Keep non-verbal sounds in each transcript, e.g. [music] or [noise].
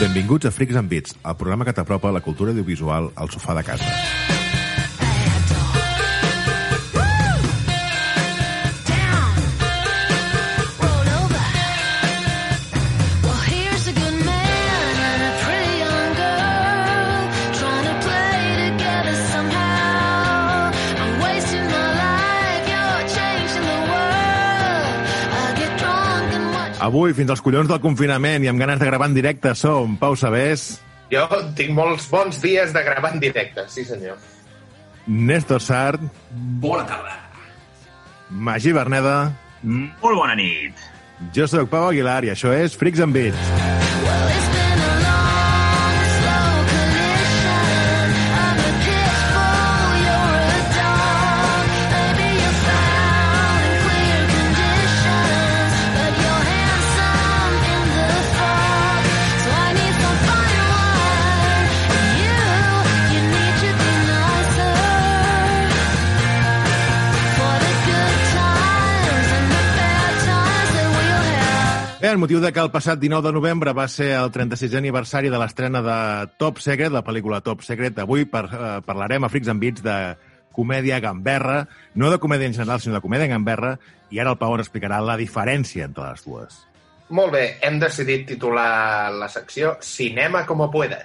Benvinguts a Freaks and Beats, el programa que t'apropa la cultura audiovisual al sofà de casa. Avui, fins als collons del confinament i amb ganes de gravar en directe, som Pau Sabés, Jo tinc molts bons dies de gravar en directe, sí senyor. Néstor Sart, Bona tarda. Magí Berneda, Molt bona nit. jo sóc Pau Aguilar i això és Freaks and Beats. El motiu de que el passat 19 de novembre va ser el 36è aniversari de l'estrena de Top Secret, la pel·lícula Top Secret, avui par, eh, parlarem a Freaks and Beats de comèdia gamberra, no de comèdia en general, sinó de comèdia gamberra, i ara el Pau ens explicarà la diferència entre les dues. Molt bé, hem decidit titular la secció Cinema como pueda.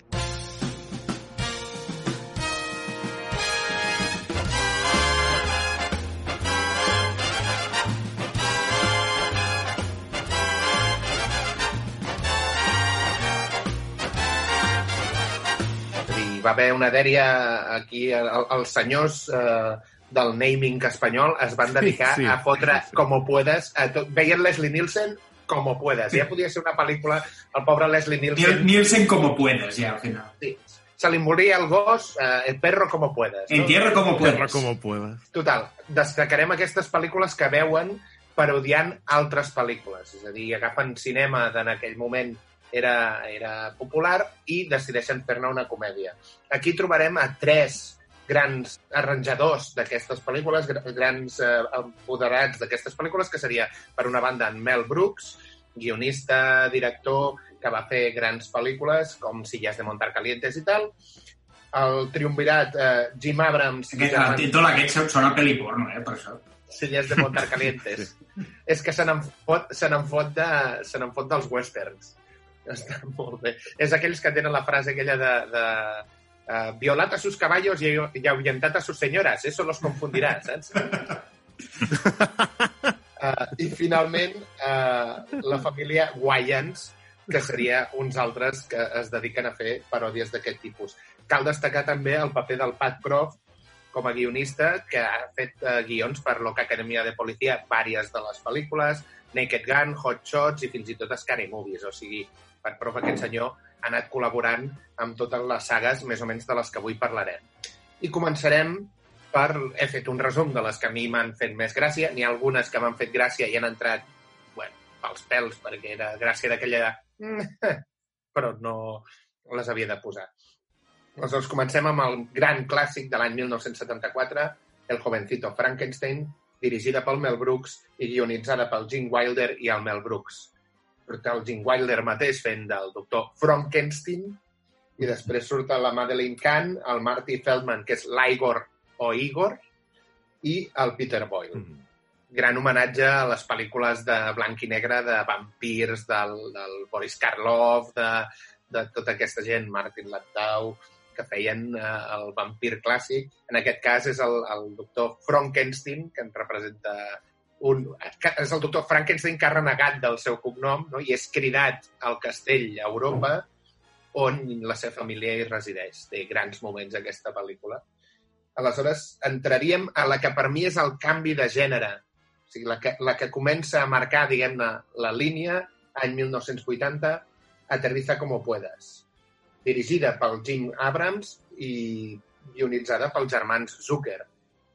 Va haver una dèria aquí, el- els senyors eh, del naming espanyol es van dedicar Sí, sí. a fotre Sí, sí. como puedes. A tot. Veien Leslie Nielsen como puedes. Ja podia ser una pel·lícula, el pobre Leslie Niel- Nielsen, Nielsen como puedes, ya, al final. sí, se li moria el gos, eh, el perro como puedes. En tierra como puedes. com puedes. Total, destacarem aquestes pel·lícules que veuen parodiant altres pel·lícules. És a dir, agafen cinema d'en aquell moment era, era popular i decideixen fer-ne una comèdia. Aquí trobarem a tres grans arranjadors d'aquestes pel·lícules, gra- grans eh, empoderats d'aquestes pel·lícules, que seria, per una banda, en Mel Brooks, guionista, director, que va fer grans pel·lícules, com Sillas de Montar Calientes i tal, el triumvirat eh, Jim Abrams... Que el títol aquest sona a pel·li porno, eh, per això. Sillas de Montar Calientes. [laughs] És que se n'en fot, se fot, de, se fot dels westerns. [laughs] Està molt bé. És aquells que tenen la frase aquella de... de uh, violat a sus caballos y, y ahuyentat a sus señoras. Eso los confundirà, saps? Uh, [laughs] I finalment, uh, la família Wayans, que seria uns altres que es dediquen a fer paròdies d'aquest tipus. Cal destacar també el paper del Pat Croft com a guionista, que ha fet uh, guions per l'Oca Academia de Policia, vàries de les pel·lícules, Naked Gun, Hot Shots i fins i tot Scary Movies. O sigui, Pat Croft, aquest senyor, ha anat col·laborant amb totes les sagues, més o menys de les que avui parlarem. I començarem per... He fet un resum de les que a mi m'han fet més gràcia. N'hi ha algunes que m'han fet gràcia i han entrat, bueno, pels pèls, perquè era gràcia d'aquella... [laughs] Però no les havia de posar. Aleshores, comencem amb el gran clàssic de l'any 1974, El jovencito Frankenstein, dirigida pel Mel Brooks i guionitzada pel Gene Wilder i el Mel Brooks. Però el Gene Wilder mateix fent del doctor Frankenstein, i després surt la Madeleine Kahn, el Marty Feldman, que és l'Igor o Igor, i el Peter Boyle. Mm. Gran homenatge a les pel·lícules de blanc i negre, de vampirs, del, del Boris Karloff, de, de tota aquesta gent, Martin Landau, que feien eh, el vampir clàssic. En aquest cas és el, el doctor Frankenstein, que ens representa un... És el doctor Frankenstein que ha renegat del seu cognom no? i és cridat al castell a Europa on la seva família hi resideix. Té grans moments aquesta pel·lícula. Aleshores, entraríem a la que per mi és el canvi de gènere. O sigui, la que, la que comença a marcar, diguem-ne, la línia, any 1980, Aterriza como puedas. Dirigida pel Jim Abrams i guionitzada pels germans Zucker.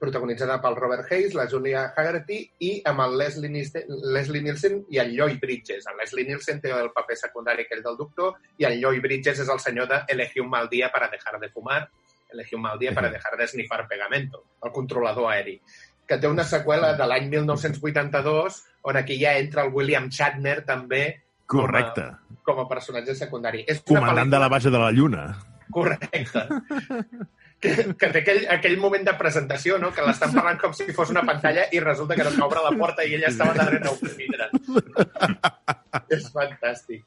Protagonitzada pel Robert Hayes, la Julia Haggerty i amb el Leslie Nielsen, Leslie Nielsen i el Lloyd Bridges. El Leslie Nielsen té el paper secundari que és del doctor i el Lloyd Bridges és el senyor de Elegí un mal dia para dejar de fumar elegí un mal dia para dejar de snifar pegamento, el controlador aeri, que té una seqüela de l'any 1982 on aquí ja entra el William Shatner també Correcte. com a personatge secundari. És Comandant de la base de la Lluna. Correcte. [laughs] que, que té aquell, aquell moment de presentació, no? que l'estan parlant com si fos una pantalla i resulta que no s'obre la porta i ella estava darrere d'un vidre. és fantàstic.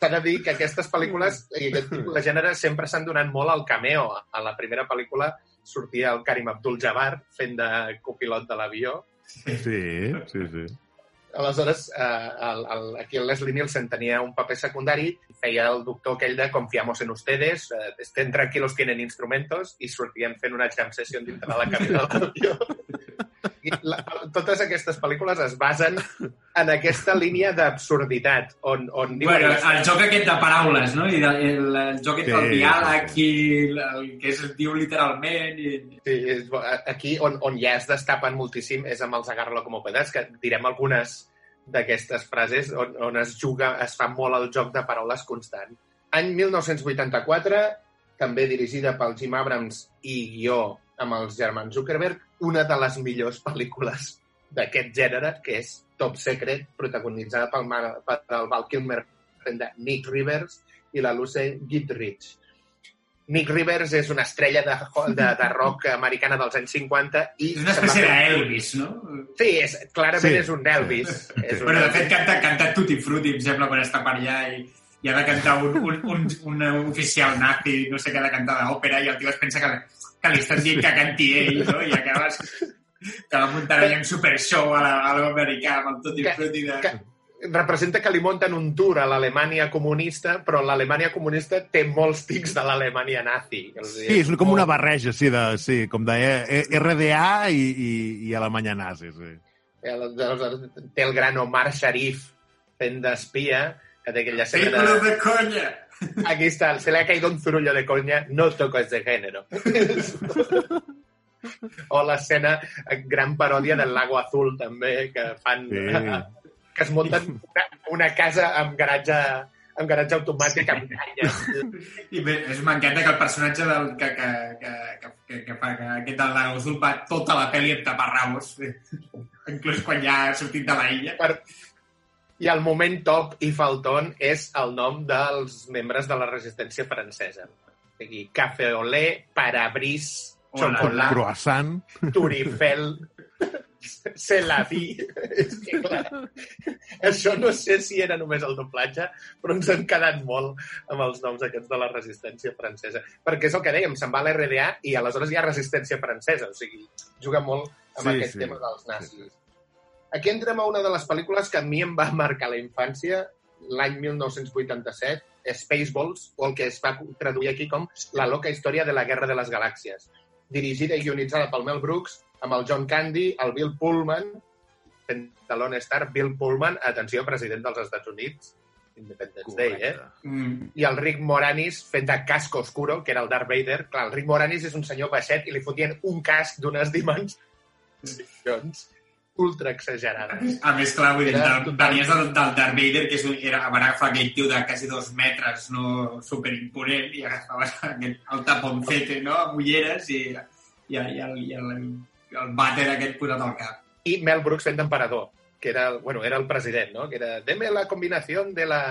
S'ha de dir que aquestes pel·lícules i aquest tipus de gènere sempre s'han donat molt al cameo. A la primera pel·lícula sortia el Karim Abdul-Jabbar fent de copilot de l'avió. Sí, sí, sí. Aleshores, eh, el, el, aquí el Leslie Nielsen tenia un paper secundari, feia el doctor aquell de confiamos en ustedes, eh, estén tranquilos, tienen instrumentos, i sortien fent una jam session dintre de la [laughs] cabina de l'avió. I la, totes aquestes pel·lícules es basen en aquesta línia d'absurditat, on, on diuen... Bueno, el joc aquest de paraules, no? I de, el, el joc aquest Sí, del diàleg i el, el que es diu literalment. I... Sí, és, aquí on, on ja es destapen moltíssim és amb els Agarra-lo com puedas, que direm algunes d'aquestes frases on, on es juga, es fa molt el joc de paraules constant. Any 1984, també dirigida pel Jim Abrams i guió amb els germans Zuckerberg, una de les millors pel·lícules d'aquest gènere, que és Top Secret, protagonitzada pel, Mar- pel Val Kilmer Nick Rivers i la Lucy Goodrich. Nick Rivers és una estrella de, de, de rock americana dels anys 50 i... És una espècie d'Elvis, no? Sí, és, clarament Sí. sí. és un Elvis. És un Bueno, de fet, canta, canta Tutti Frutti, em sembla, quan està per allà i, i ha de cantar un, un, un, un oficial nazi, no sé què, ha de cantar d'òpera, i el tio es pensa que, que li estan dient que canti ell, no? I acabes que va muntar allà un super show a la- a l'americà amb el Tutti Que- Frutti de... que- representa que li munten un tour a l'Alemanya comunista, però l'Alemanya comunista té molts tics de l'Alemanya nazi. Sí, és com una barreja, sí, de, sí com de eh, RDA i, i, i Alemanya nazi, sí. Té el gran Omar Sharif fent d'espia, que té aquella Película de... de conya! Aquí está, se le ha caído un zurullo de coña, no toco ese género. o l'escena, gran paròdia del Lago Azul, també, que fan... Sí. que es munten una, una casa amb garatge, amb garatge automàtic amb canyes. I bé, és m'encanta que el personatge del, que, que, que, que, que, que fa que aquest del Lago Azul va tota la pel·li amb taparrabos, inclús quan ja ha sortit de la illa. Per... I el moment top i falton és el nom dels membres de la resistència francesa. Aquí, café au lait, parabris, xocolat, Croissant. turifel, [laughs] c'est la vie. És que, clar, això no sé si era només el doblatge, però ens hem quedat molt amb els noms aquests de la resistència francesa. Perquè és el que dèiem, se'n va a l'RDA i aleshores hi ha resistència francesa, o sigui, juga molt amb Sí, aquest sí. tema dels Sí, nazis. Aquí entrem a una de les pel·lícules que a mi em va [laughs] marcar la infància, l'any 1987, Spaceballs, o el que es va traduir aquí com La loca història de la guerra de les galàxies. Dirigida i guionitzada pel Mel Brooks, amb el John Candy, el Bill Pullman, Lone Star, Bill Pullman, atenció, president dels Estats Units, Independence Day, eh? Mm. i el Rick Moranis fent de casco oscuro, que era el Darth Vader. Clar, el Rick Moranis és un senyor baixet i li fotien un casc d'unes dimensions ultra exagerades. A més, clar, vull dir, Era del, venies del, del Darth Vader, que és, un- era, va agafar aquell tio de quasi dos metres, no superimponent, i agafaves aquest, el taponcete, no?, amb ulleres, i, i, i, el, i el, el vàter aquest posat al cap. I Mel Brooks fent d'emperador, que era, bueno, era el president, no? Que era, deme la combinació de la...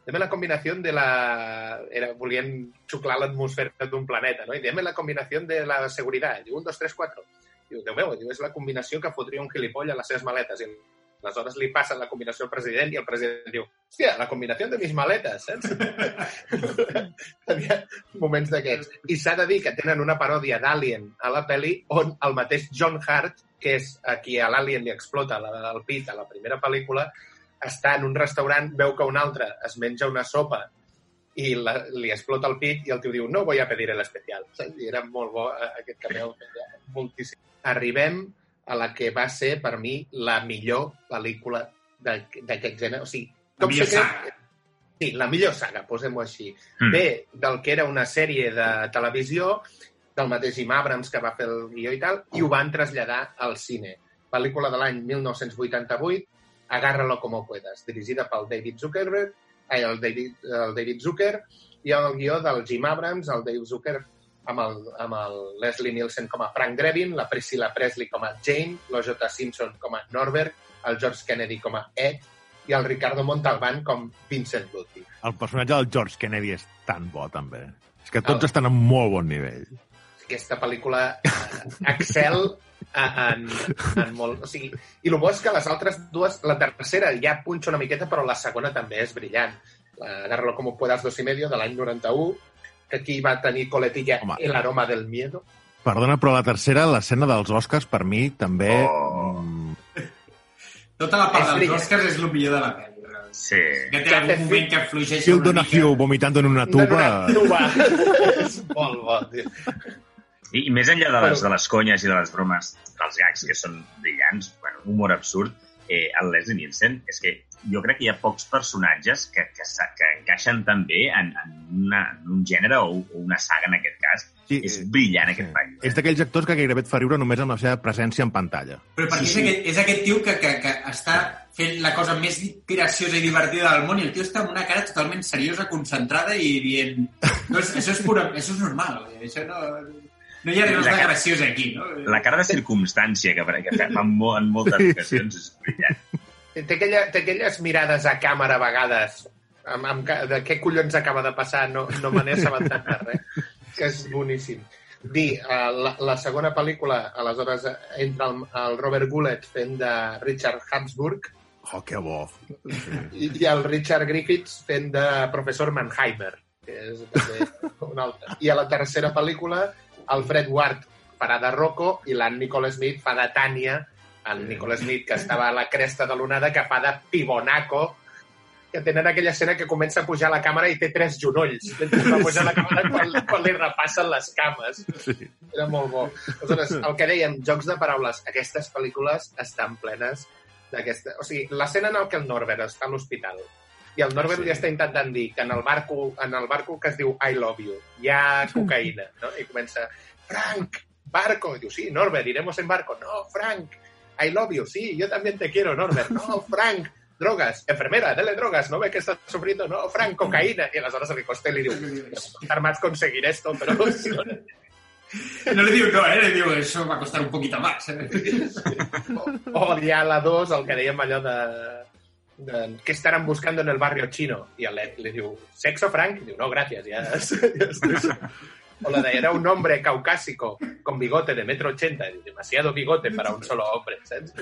Deme la combinació de la... Era, volien xuclar l'atmosfera d'un planeta, no? I deme la combinació de la seguretat. Diu, un, dos, tres, quatre. Diu, Déu meu, diu, és la combinació que fotria un gilipoll a les seves maletes. I aleshores li passen la combinació al president i el president diu, hòstia, la combinació de mis maletes, saps? [laughs] Tenia moments d'aquests. I s'ha de dir que tenen una paròdia d'Alien a la pel·li on el mateix John Hart, que és a qui a l'Alien li explota la, el pit a la primera pel·lícula, està en un restaurant, veu que un altre es menja una sopa i la, li explota el pit i el tio diu no voy a pedir el especial. I era molt bo eh, aquest cameo, moltíssim. Arribem a la que va ser, per mi, la millor pel·lícula d'aquest gènere. O sigui, La Top millor Secret- saga. Sí, la millor saga, posem-ho així. Mm. Ve del que era una sèrie de televisió del mateix Jim Abrams que va fer el guió i tal, i ho van traslladar al cine. Pel·lícula de l'any 1988, Agárralo como puedas, dirigida pel David Zuckerberg, ai, el David, el David Zucker, i el guió del Jim Abrams, el Dave Zucker, amb el, amb el Leslie Nielsen com a Frank Drebin, la Priscilla Presley com a Jane, l'O.J. Simpson com a Norbert, el George Kennedy com a Ed i el Ricardo Montalbán com Vincent Ludwig. El personatge del George Kennedy és tan bo, també. És que tots El- estan en molt bon nivell. Aquesta pel·lícula eh, excel en, en molt... O sigui, I el bo és que les altres dues... La tercera ja punxa una miqueta, però la segona també és brillant. La Agárralo como puedas dos y medio, de l'any 91, que aquí va tenir coletilla Home. El aroma del miedo. Perdona, però la tercera, l'escena dels Oscars, per mi, també... Oh. mm, Tota la part És dels. Oscars és el millor de la pel·li. Sí. Que té algun moment que fluixeix Phil una Donahue mica. vomitant en una tuba... [laughs] Tuba. és molt bo, tio. I, I més enllà de les, de les conyes i de les bromes, dels gags que són brillants, bueno, humor absurd, eh, el Leslie Nielsen, és que jo crec que hi ha pocs personatges que, que, que encaixen tan bé en, en, una, en un gènere o, o una saga, en aquest cas. Sí, és eh, brillant, sí. aquest paio. És d'aquells actors que gairebé et fa riure només amb la seva presència en pantalla. Però perquè Sí, és, sí. aquest, és aquest tio que, que, que està fent la cosa més graciosa i divertida del món i el tio està amb una cara totalment seriosa, concentrada i dient... No, és- això, és pura, això és normal. Això no, no hi ha res de cara- graciós aquí. No? La cara de circumstància que, que fa en, mo- en moltes Sí, ocasions és brillant. Té, aquella, té aquelles mirades a càmera a vegades amb, amb, de què collons acaba de passar, no, no me n'he assabentat de res, que és boníssim. Dir, uh, la, la segona pel·lícula, aleshores, eh, entra el, el Robert Goulet fent de Richard Habsburg Oh, que bo. i, i el Richard Griffiths fent de professor Mannheimer, que és també un altre. I a la tercera pel·lícula, el Fred Ward farà de Rocco i l'Ann Nicole Smith fa de Tània, el Nicole Smith, que estava a la cresta de l'onada, que fa de Pibonaco, que tenen aquella escena que comença a pujar la càmera i té tres genolls. Va pujar la càmera quan, quan li repassen les cames. Sí. Era molt bo. Aleshores, el que dèiem, jocs de paraules. Aquestes pel·lícules estan plenes d'aquesta... O sigui, l'escena en el que el Norbert està a l'hospital i el Norbert Sí. li està intentant dir que en el, barco, en el barco que es diu I love you hi ha [laughs] cocaïna, no? I comença Frank, barco. I diu, sí, Norbert, iremos en barco. No, Frank, I love you. Sí, yo también te quiero, Norbert. No, [laughs] Frank, drogas. Enfermera, dele drogas. ¿No ve que estás sufriendo? No, Frank, cocaïna. I aleshores el Costello li diu, estar más conseguir esto, pero no, li diu no, eh? Li diu, això va costar un poquito más. Eh? O hi ha la 2, el que dèiem allò de, de què estaran buscando en el barrio chino? I el Ed li diu, ¿sexo, Frank? I diu, no, gracias, ya, ya estoy. O la de, era un hombre caucásico con bigote de metro ochenta, y demasiado bigote para un solo hombre, saps?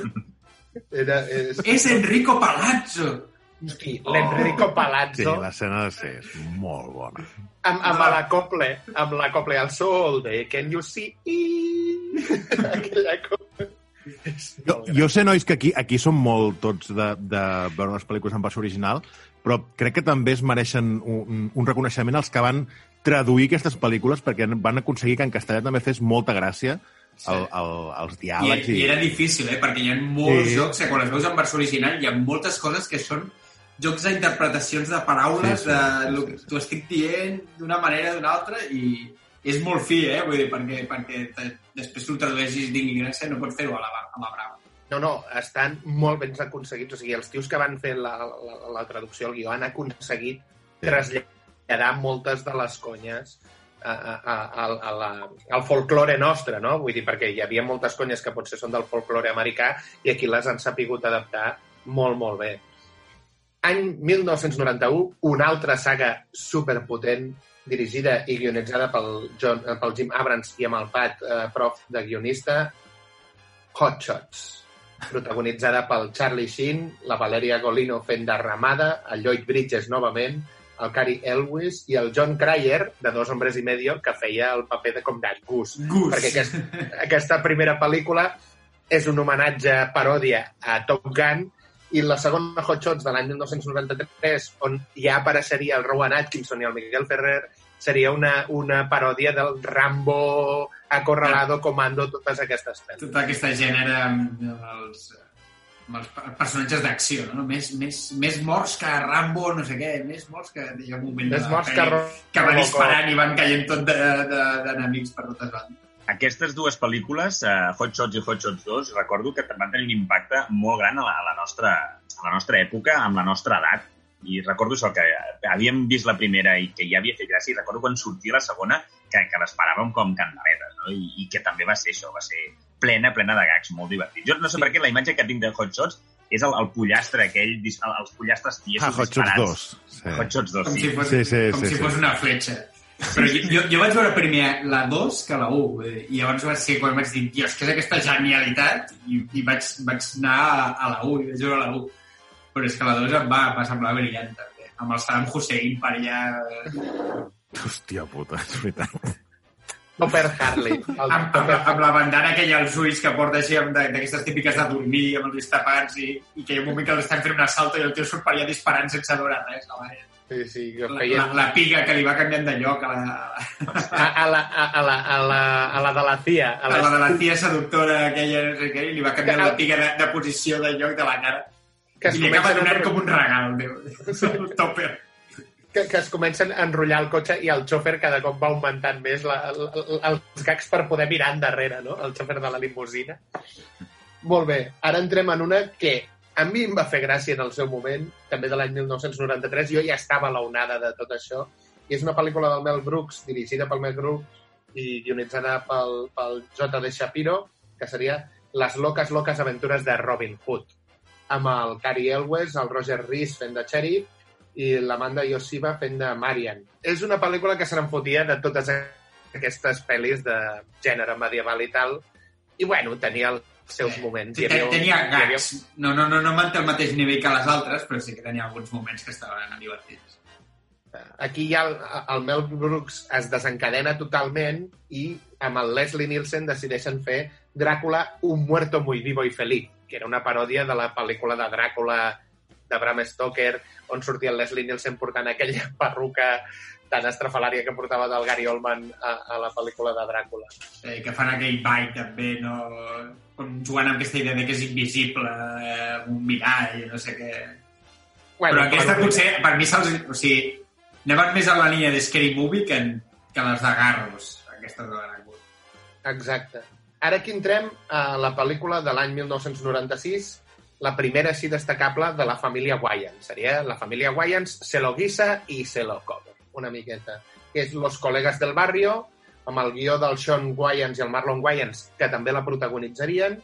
Era, és, És Enrico Palazzo. Hosti, l'Enrico Sí, Palazzo, l'escena de ser és molt bona. amb, amb l'acople, amb l'acople al sol de Can you see? [laughs] Aquella cosa. Jo, jo sé, nois, que aquí, aquí som molt tots de, de veure les pel·lícules en versió original, però crec que també es mereixen un, un reconeixement els que van traduir aquestes pel·lícules perquè van aconseguir que en castellà també fes molta gràcia el, el, els I, diàlegs. I era difícil, eh? Perquè hi ha molts Sí. jocs que quan els veus en versió original hi ha moltes coses que són jocs d'interpretacions de paraules, Sí, sí, de sí, lo sí, sí. t'ho estic dient d'una manera o d'una altra i és molt fi, eh? Vull dir, perquè, perquè te, després que ho tradueixis d'ingui gràcia no pots fer-ho a, la, a la brava. No, no, estan molt ben aconseguits. O sigui, els tios que van fer la, la, la traducció al guió han aconseguit traslladar moltes de les conyes a, a, a, a, a la, al folklore nostre, no? Vull dir, perquè hi havia moltes conyes que potser són del folklore americà i aquí les han sapigut adaptar molt, molt bé. Any 1991, una altra saga superpotent dirigida i guionitzada pel, John, eh, pel Jim Abrams i amb el Pat, eh, prof de guionista, Hot Shots protagonitzada pel Charlie Sheen, la Valeria Golino fent de Ramada, el Lloyd Bridges novament, el Cary Elwes i el John Cryer, de Dos Hombres i Medio, que feia el paper de com de Gus. Gus. Perquè aquest, aquesta primera pel·lícula és un homenatge paròdia a Top Gun i la segona Hot Shots de l'any 1993, on ja apareixeria el Rowan Atkinson i el Miguel Ferrer, seria una, una paròdia del Rambo, Acorralado, Comando, totes aquestes pel·lícules. Tota aquesta gènere amb els, amb els pe- personatges d'acció, no? Més, més, més morts que Rambo, no sé què, més morts que... Hi ha un moment Més morts que Ro- que va disparant i van caient tot d'enemics de, de, per totes bandes. Aquestes dues pel·lícules, uh, Hot Shots i Hot Shots 2, recordo que van tenir un impacte molt gran a la, a la, nostra, a la nostra època, amb la nostra edat. I recordo això, que havíem vist la primera i que ja havia fet gràcia, i recordo quan sortia la segona que, que l'esperàvem com candeletes, no? I, I que també va ser això, va ser plena, plena de gags, molt divertit. Jo no sé per què la imatge que tinc de Hot Shots és el, el pollastre aquell, els pollastres tiesos Ah, Hot Shots disparats. 2. Sí. Hot Shots 2, com sí. si fos, Sí, sí, com sí, si sí. fos una fletxa. Però jo, jo, jo vaig veure primer la 2 que la 1, eh, i llavors va ser quan vaig dir, dios, què és aquesta genialitat? I, i vaig, vaig anar a, a la 1, i vaig veure la 1. Però és que la 2 em va, va semblar brillant, també. Amb el Saddam Hussein per allà... Hòstia puta, és veritat. Topper Harley. El Amb, amb, amb la bandana aquella als ulls que porta així, d'aquestes típiques de dormir, amb els ulls tapats, i, i que hi ha un moment que l'estan fent un assalt i el tio surt per allà disparant sense veure res. La, Maria. Sí, sí, que la, feien... la, la piga que li va canviant de lloc a la, A, a, la, a, a, la, a, la, a la de la CIA. a la de la tia seductora aquella, no sé què, i li va canviar Que- la piga de, de posició de lloc de la cara. que es I li acaba a donant com un regal, Déu. El topper. que, que es comencen a enrotllar el cotxe i el xòfer cada cop va augmentant més la, la, la, els gags per poder mirar endarrere, no? El xòfer de la limusina. Molt bé, ara entrem en una que a mi em va fer gràcia en el seu moment, també de l'any 1993, jo ja estava a la onada de tot això, i és una pel·lícula del Mel Brooks, dirigida pel Mel Brooks i guionitzada pel, pel J.D. Shapiro, que seria Les locas, locas aventures de Robin Hood, amb el Cary Elwes, el Roger Rees fent de Cherry i l'Amanda Yosiva fent de Marian. És una pel·lícula que se n'enfotia de totes aquestes pel·lis de gènere medieval i tal, i bueno, tenia els seus moments. Sí, Hi havia, tenia hi havia- gags. No, no, no, no manté el mateix nivell que les altres, però sí que tenia alguns moments que estaven divertits. Aquí ja el, el Mel Brooks es desencadena totalment i amb el Leslie Nielsen decideixen fer Dràcula, un muerto muy vivo y feliz, que era una paròdia de la pel·lícula de Dràcula de Bram Stoker, on sortia el Leslie Nielsen portant aquella [laughs] perruca tan estrafalària que portava del Gary Oldman a, a la pel·lícula de Dràcula. Eh, que fan aquell ball també, no? Com jugant amb aquesta idea de que és invisible, eh, un mirall, no sé què... Però aquesta per- potser, per mi se'ls... O sigui, anaven més a la línia de Scary Movie que, en, que les de Garros, aquestes de Dràcula. Exacte. Ara aquí entrem a la pel·lícula de l'any 1996, la primera així destacable de la família Wayans. Seria la família Wayans se lo guisa i se lo come, una miqueta. Que és Los colegas del barrio, amb el guió del Sean Wayans i el Marlon Wayans, que també la protagonitzarien,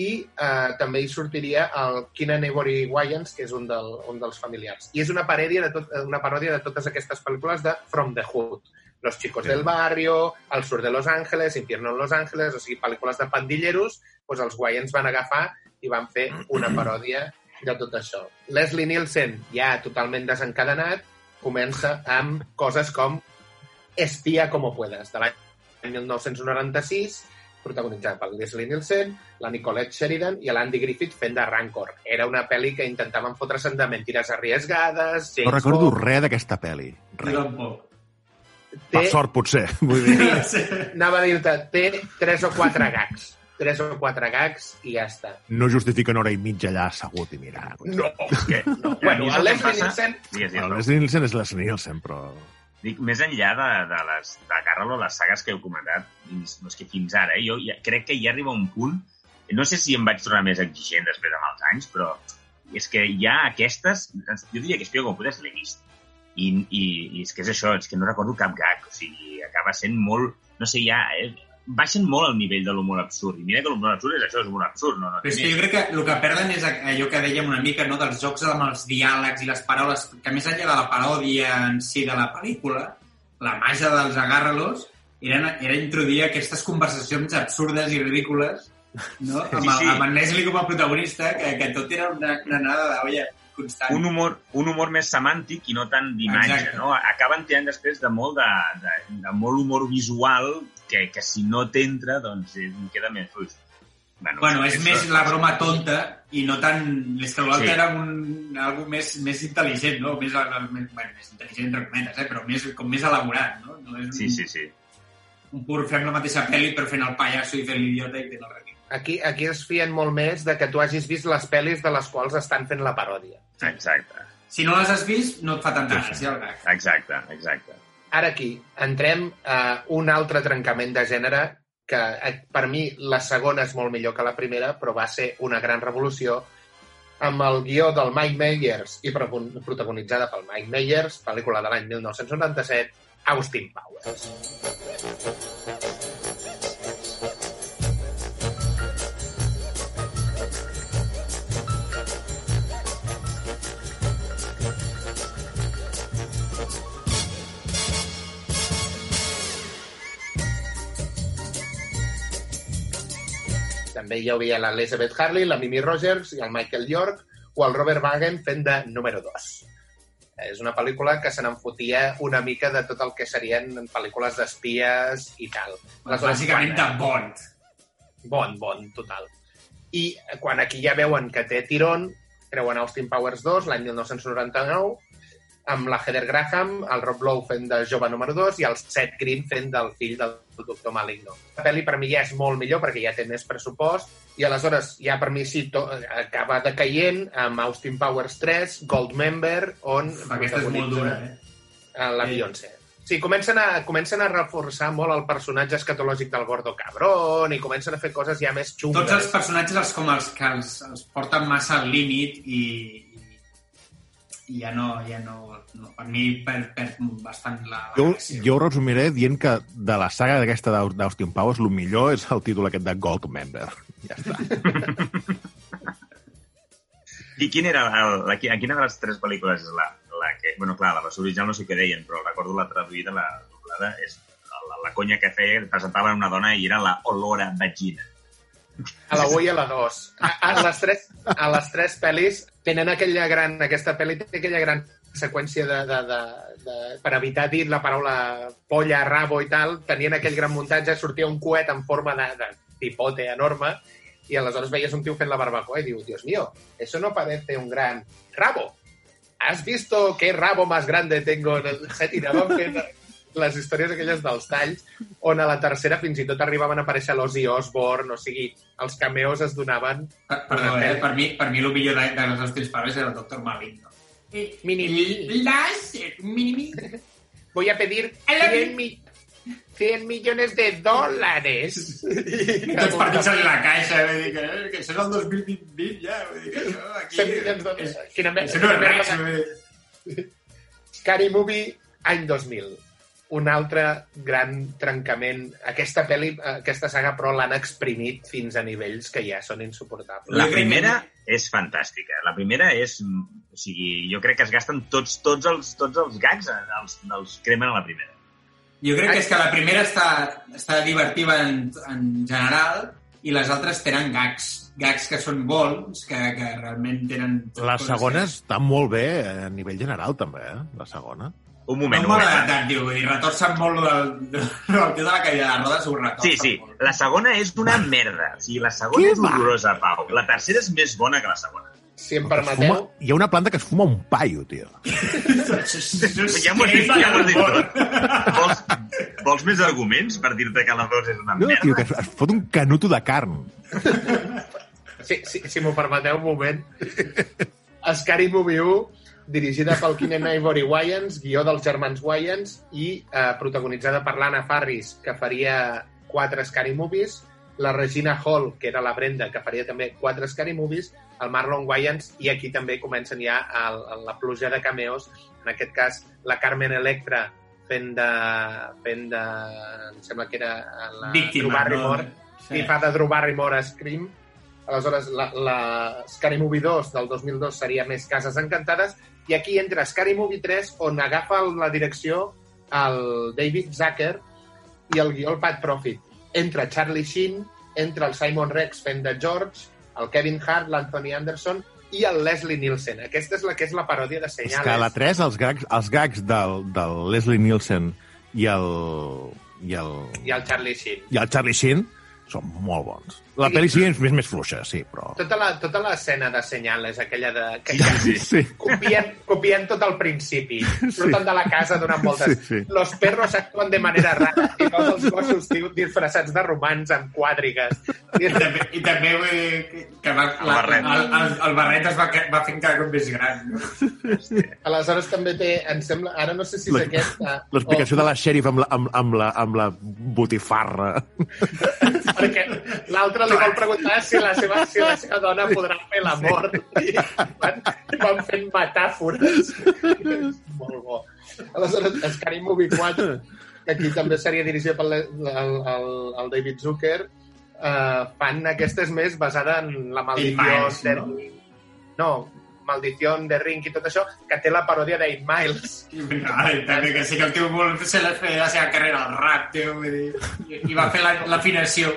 i eh, també hi sortiria el Keenan Ivory Wayans, que és un, del, un dels familiars. I és una paròdia de, tot, una paròdia de totes aquestes pel·lícules de From the Hood. Los chicos del barrio, El sur de Los Ángeles, Infierno en Los Ángeles, o sigui, pel·lícules de pandilleros, doncs els Wayans van agafar i van fer una paròdia de tot això. Leslie Nielsen, ja totalment desencadenat, comença amb coses com Espía como puedas, de l'any 1996, protagonitzada per Leslie Nielsen, la Nicolette Sheridan i l'Andy Griffith fent de Rancor. Era una pel·li que intentaven fotre-se'n de mentires arriesgades, James No recordo Bond... res d'aquesta pel·li. Jo Res. tampoc. Per sort, potser. [laughs] Vull dir, Sí. Anava a dir-te, té tres o quatre gags. Tres o quatre gags i ja està. no justifica una hora i mitja allà assegut i mirar. No! Que, no. Bueno, el Leslie passa- Nielsen... El. Leslie Nielsen és Leslie Nielsen, però... Dic, més enllà de, de les de Carlo, les sagues que heu comentat, fins, no és que fins ara, eh, jo ja, crec que ja arriba un punt, no sé si em vaig tornar més exigent després amb els anys, però és que ja aquestes, jo diria que Espio com podes l'he vist. I, i, I és que és això, és que no recordo cap gag, o sigui, acaba sent molt, no sé, ja, eh, baixen molt el nivell de l'humor absurd. I mira que l'humor absurd és això, és humor absurd, no? no Però és que jo crec que el que perden és allò que dèiem una mica, no?, dels jocs amb els diàlegs i les paraules, que més enllà de la paròdia en si de la pel·lícula, la màgia dels agàrralos era, era introduir aquestes conversacions absurdes i ridícules, no?, amb, Sí, sí. el, amb en Leslie com a protagonista, que, que tot era una, una anada d'olla constant. un humor, un humor més semàntic i no tant d'imatge, no? Acaben tirant després de molt de, de, de molt humor visual que, que si no t'entra, doncs eh, queda més fluix. Bueno, Bueno, és això- més la broma tonta i no tant... És que l'altre Sí. era un, algo més, més intel·ligent, no? Més, més, bueno, més intel·ligent, entre cometes, eh? però més, com més elaborat, no? no és un, Sí, sí, sí. un pur fem la mateixa pel·li però fent el pallasso i fent l'idiota i fent el ridícul. Aquí, aquí es fien molt més de que tu hagis vist les pel·lis de les quals estan fent la paròdia. Exacte, Si no les has vist, no et fa tanta sí. gràcia el gag. exacte, exacte. Ara aquí entrem a un altre trencament de gènere que eh, per mi la segona és molt millor que la primera, però va ser una gran revolució amb el guió del Mike Myers i pro- protagonitzada pel Mike Myers, pel·lícula de l'any 1997, Austin Powers. També hi havia l'Elizabeth Harley, la Mimi Rogers i el Michael York o el Robert Wagen fent de número 2. És una pel·lícula que se n'enfotia una mica de tot el que serien pel·lícules d'espies i tal. Aleshores, Bàsicament de Bond. Bon, bon, total. I quan aquí ja veuen que té tirón, treuen Austin Powers 2 l'any 1999, amb la Heather Graham, el Rob Lowe fent de jove número 2 i el Seth Green fent del fill del doctor Maligno. La pel·li per mi ja és molt millor perquè ja té més pressupost i aleshores ja per mi sí to, acaba decaient amb Austin Powers 3, Goldmember, on Aquesta és molt dura, eh? eh, la Beyoncé. Sí, comencen a, comencen a reforçar molt el personatge escatològic del Gordo Cabrón i comencen a fer coses ja més xungues. Tots els personatges els, com els que els, els porten massa al límit i, i ja no, ja no, no per mi perd, perd bastant la, la Jo, gràcia. jo ho resumiré dient que de la saga d'aquesta d'Au- d'Austin Powers, el millor és el títol aquest de Gold Member. [laughs] Ja està. I quin era el, la, qui- quina de les tres pel·lícules és la, la que... Bueno, clar, la versió original no sé què deien, però recordo la traduïda, la doblada, és la, la conya que feia, presentaven una dona i era la olora vagina. A la 1 i a la 2. A, a, les tres, a les tres pel·lis tenen aquella gran... Aquesta pel·li té aquella gran seqüència de, de, de, de, per evitar dir la paraula polla, rabo i tal, tenien aquell gran muntatge, sortia un coet en forma de, de tipote enorme i aleshores veies un tio fent la barbacoa i diu, Dios mío, eso no parece un gran rabo. ¿Has visto qué rabo más grande tengo en el... Tiraven fent les històries aquelles dels talls, on a la tercera fins i tot arribaven a aparèixer l'Ozzy Osbourne, o sigui, els cameos es donaven... Per, perdó, eh? per, mi, per mi el millor de, de les Austin Powers era el Doctor Maligno. Mini Láser, mini [laughs] Voy a pedir 100, mi 100 millones de dólares. [laughs] Tots partits en la caixa, vull dir que, eh, que això és el 2020 ja, vull dir que això aquí... 100 milions de dòlars. Això no és res, vull dir. Scary Movie, any 2000. Un altre gran trencament. Aquesta pel·li, aquesta saga, però l'han exprimit fins a nivells que ja són insuportables. La primera és fantàstica. La primera és... O sigui, jo crec que es gasten tots, tots, els, tots els gags, eh, els, els cremen a la primera. Jo crec que és que la primera està, està divertiva en, en general i les altres tenen gags. Gags que són bons, que, que realment tenen... La segona que- està molt bé a nivell general, també, eh? La segona. Un No moment, moment. tant, tio. Vull dir, retorcen molt el, el tio de la caïda de rodes, ho retorcen Sí, sí, molt. la segona és una merda. O sigui, la segona Què és va? horrorosa, Pau. La tercera és més bona que la segona. Si em Es permeteu, fuma, hi ha una planta que es fuma un paio, tio. [laughs] Ja m'ho has dit, ja m'ho has dit tot. Vols, vols més arguments per dir-te que la dos és una No, tio, que merda? es, es fot un canuto de carn. si, si, si m'ho permeteu un moment, Scary Movie 1, dirigida pel Keenan Ivory Wayans, guió dels germans Wayans i eh, protagonitzada per l'Anna Farris, que faria quatre Scary Movies, la Regina Hall, que era la Brenda, que faria també quatre Scary Movies, el Marlon Wayans, i aquí també comencen ja el, el, la pluja de cameos, en aquest cas la Carmen Electra fent de... fent de em sembla que era la Víctima, Drew Barrymore, no? i fa de Drew Barrymore a Scream. Aleshores, la, la Scary Movie 2 del 2002 seria més Cases Encantades, i aquí entra Scary Movie 3, on agafa la direcció el David Zucker i el guió el Pat Profit. Entra Charlie Sheen, entra el Simon Rex fent de George, el Kevin Hart, l'Anthony Anderson i el Leslie Nielsen. Aquesta és la que és la paròdia de És Senyales. que a la 3, els gags, els gags del, del Leslie Nielsen i el, i el, I el Charlie Sheen. i el Charlie Sheen són molt bons. La Sí. pel·li sí és més, més fluixa, sí, però... Tota la, tota l'escena de Senyales, aquella de... Que Sí, sí, sí. copien, copien tot al principi. [laughs] Surten de la casa donant voltes. Sí, sí. Los perros actúan de manera rara i els [laughs] gossos tio, disfressats de romans amb quàdrigues. I també, i també vull dir que- va, El la, barret. el, el, el barret es va, va fent cada cop més gran. No? Aleshores també té, em sembla, ara no sé si és La- aquest... eh, L'explicació o- de la xèrif amb la, amb, amb, la, amb la botifarra. Perquè l'altre li vol preguntar si la seva, si la seva dona podrà fer l'amor. I van, van fent metàfores. És molt bo. Aleshores, Scary Movie 4, que aquí també seria dirigida pel el, el, el David Zucker, eh, fan aquestes més basada en la maldició de... no? No, maldició de Ring i tot això, que té la paròdia d'Eight Miles. Ai, també que sí que el tio vol fer la, fer la seva carrera al rap, tio, vull dir, i, i va fer la- l'afinació.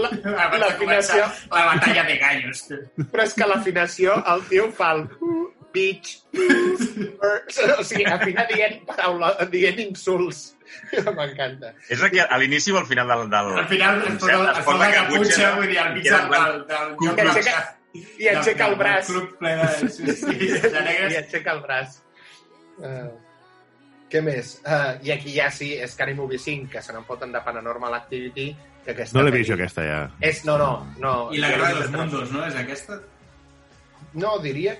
La- [laughs] de l'afinació- començar La batalla de gallos. Però és que l'afinació, el tio fa el bitch, o sigui, afina dient paraula, dient insults. [laughs] M'encanta. És que a l'inici o al final del... del Al final es posa, concert es posa la caputxa, vull dir, al mig queda del, en blanc. del, del, Cu- del, I aixeca, i aixeca el braç. Del club ple de, sí, sí, de I aixeca el braç. Uh, què més? Uh, I aquí ja sí, és Scary Movie 5, que se n'en foten de Paranormal Activity, que aquesta No l'he vist jo, aquesta, ja. És, no, no, no. I la Guerra l'he de los vist, Mundos, no? És aquesta? No, diria...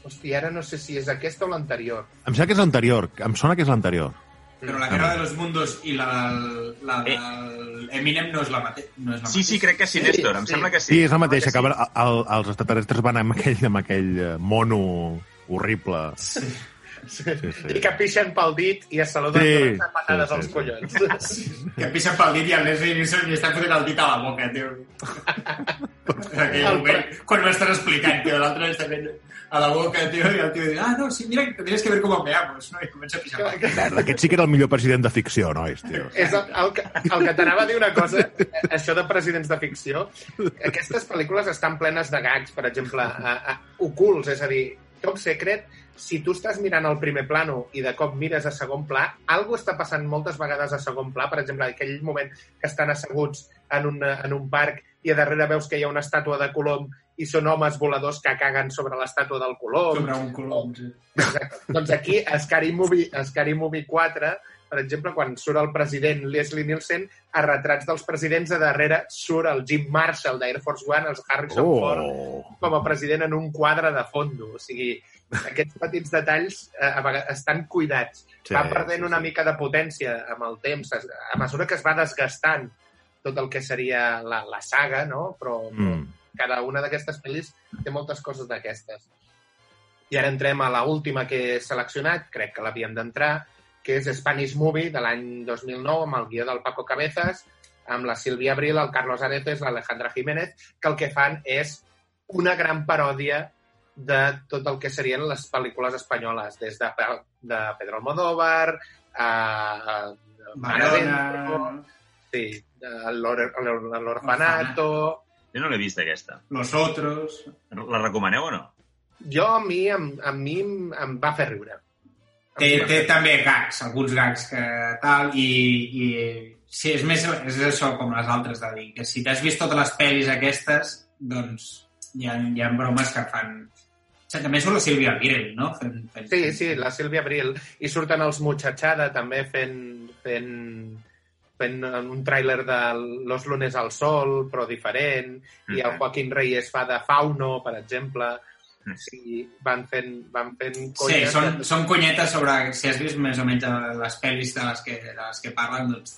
Hòstia, ara no sé si és aquesta o l'anterior. Em sembla que és l'anterior. Em sona que és l'anterior. Però la Guerra de los Mundos i la del, la del Eminem no és la, mate no és la Sí, sí, mateixa. crec que sí, Sí, Néstor. Em sí. sembla que Sí, sí. és la mateixa, sí. que el, el, els extraterrestres van amb aquell, amb aquell eh, mono horrible. Sí. Sí, sí. I que pixen pel dit i es saluden Sí, sí, donant patades sí, sí, als sí. collons. Que pixen pel dit i el Leslie Nielsen li està fotent el dit a la boca, tio. [laughs] Aquell El moment, quan m'estan explicant, tio, l'altre està fent a la boca, tio, i el tio diu, ah, no, sí, mira, tienes que ver cómo me amo, no? I comença a dit. Merda, aquest sí que era el millor president de ficció, nois, tio. És el, el, que, el que t'anava a dir una cosa, això de presidents de ficció, aquestes pel·lícules estan plenes de gags, per exemple, a, a, ocults, és a dir, Top Secret, si tu estàs mirant el primer plano i de cop mires a segon pla, algo està passant moltes vegades a segon pla, per exemple, aquell moment que estan asseguts en un, en un parc i a darrere veus que hi ha una estàtua de Colom i són homes voladors que caguen sobre l'estàtua del Colom. Sobre un colom, sí. Exacte. doncs aquí, a Scary Movie, a Scary Movie 4, per exemple, quan surt el president Leslie Nielsen, a retrats dels presidents de darrere surt el Jim Marshall d'Air Force One, els Harrison Ford, Oh! com a president en un quadre de fondo. O sigui, aquests petits detalls eh, a vegades estan cuidats. Sí, va perdent sí, una sí. mica de potència amb el temps, a mesura que es va desgastant tot el que seria la, la saga, no? Però, però Mm. Cada una d'aquestes pel·lis té moltes coses d'aquestes. I ara entrem a la última que he seleccionat, crec que l'havíem d'entrar, que és Spanish Movie, de l'any 2009, amb el guió del Paco Cabezas, amb la Sílvia Abril, el Carlos Areces, l'Alejandra Jiménez, que el que fan és una gran paròdia de tot el que serien les pel·lícules espanyoles, des de, de Pedro Almodóvar, a, a Maradona, sí, l'Orfanato... Jo no l'he vist, aquesta. Los Otros... La recomaneu o no? Jo, a mi, em, a mi em, em va fer riure. Té, té també gags, alguns gags que tal, i, i sí, és més és això com les altres de dir, que si t'has vist totes les pel·lis aquestes, doncs hi ha, hi ha bromes que fan... O sigui, també surt la Sílvia Virel, no? Fent, fent... Sí, sí, la Sílvia Abril. I surten els Muchachada també fent, fent, fent un tràiler de Los lunes al sol, però diferent, i el. Joaquín Reyes fa de Fauno, per exemple. Mhm. Sí, van fent, van fent Sí, colles. són, són conyetes sobre... Si has vist més o menys les pel·lis de les que, de les que parlen, doncs...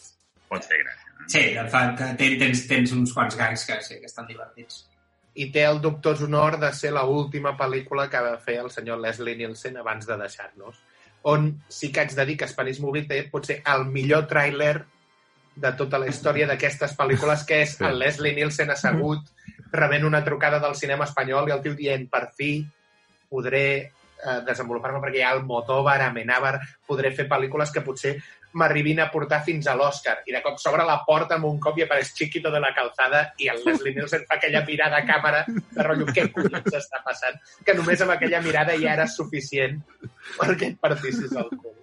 Pot fer gràcia. no? Sí, et fa, tens, tens, tens uns quants gags que sí, que estan divertits. I té el dubtós honor de ser la última pel·lícula que va fer el senyor Leslie Nielsen abans de deixar-nos. On sí que haig de dir que Spanish Movie té potser el millor tràiler de tota la història d'aquestes pel·lícules, que és Sí. el Leslie Nielsen assegut rebent una trucada del cinema espanyol i el tio dient, per fi podré eh, desenvolupar-me perquè hi ha el Motobar, Amenábar, podré fer pel·lícules que potser m'arribin a portar fins a l'Oscar. I de cop s'obre la porta amb un cop i apareix Chiquito de la calzada i el Leslie Nielsen fa aquella mirada a càmera de rotllo, què collons està passant? Que només amb aquella mirada ja era suficient perquè et partissis el cul.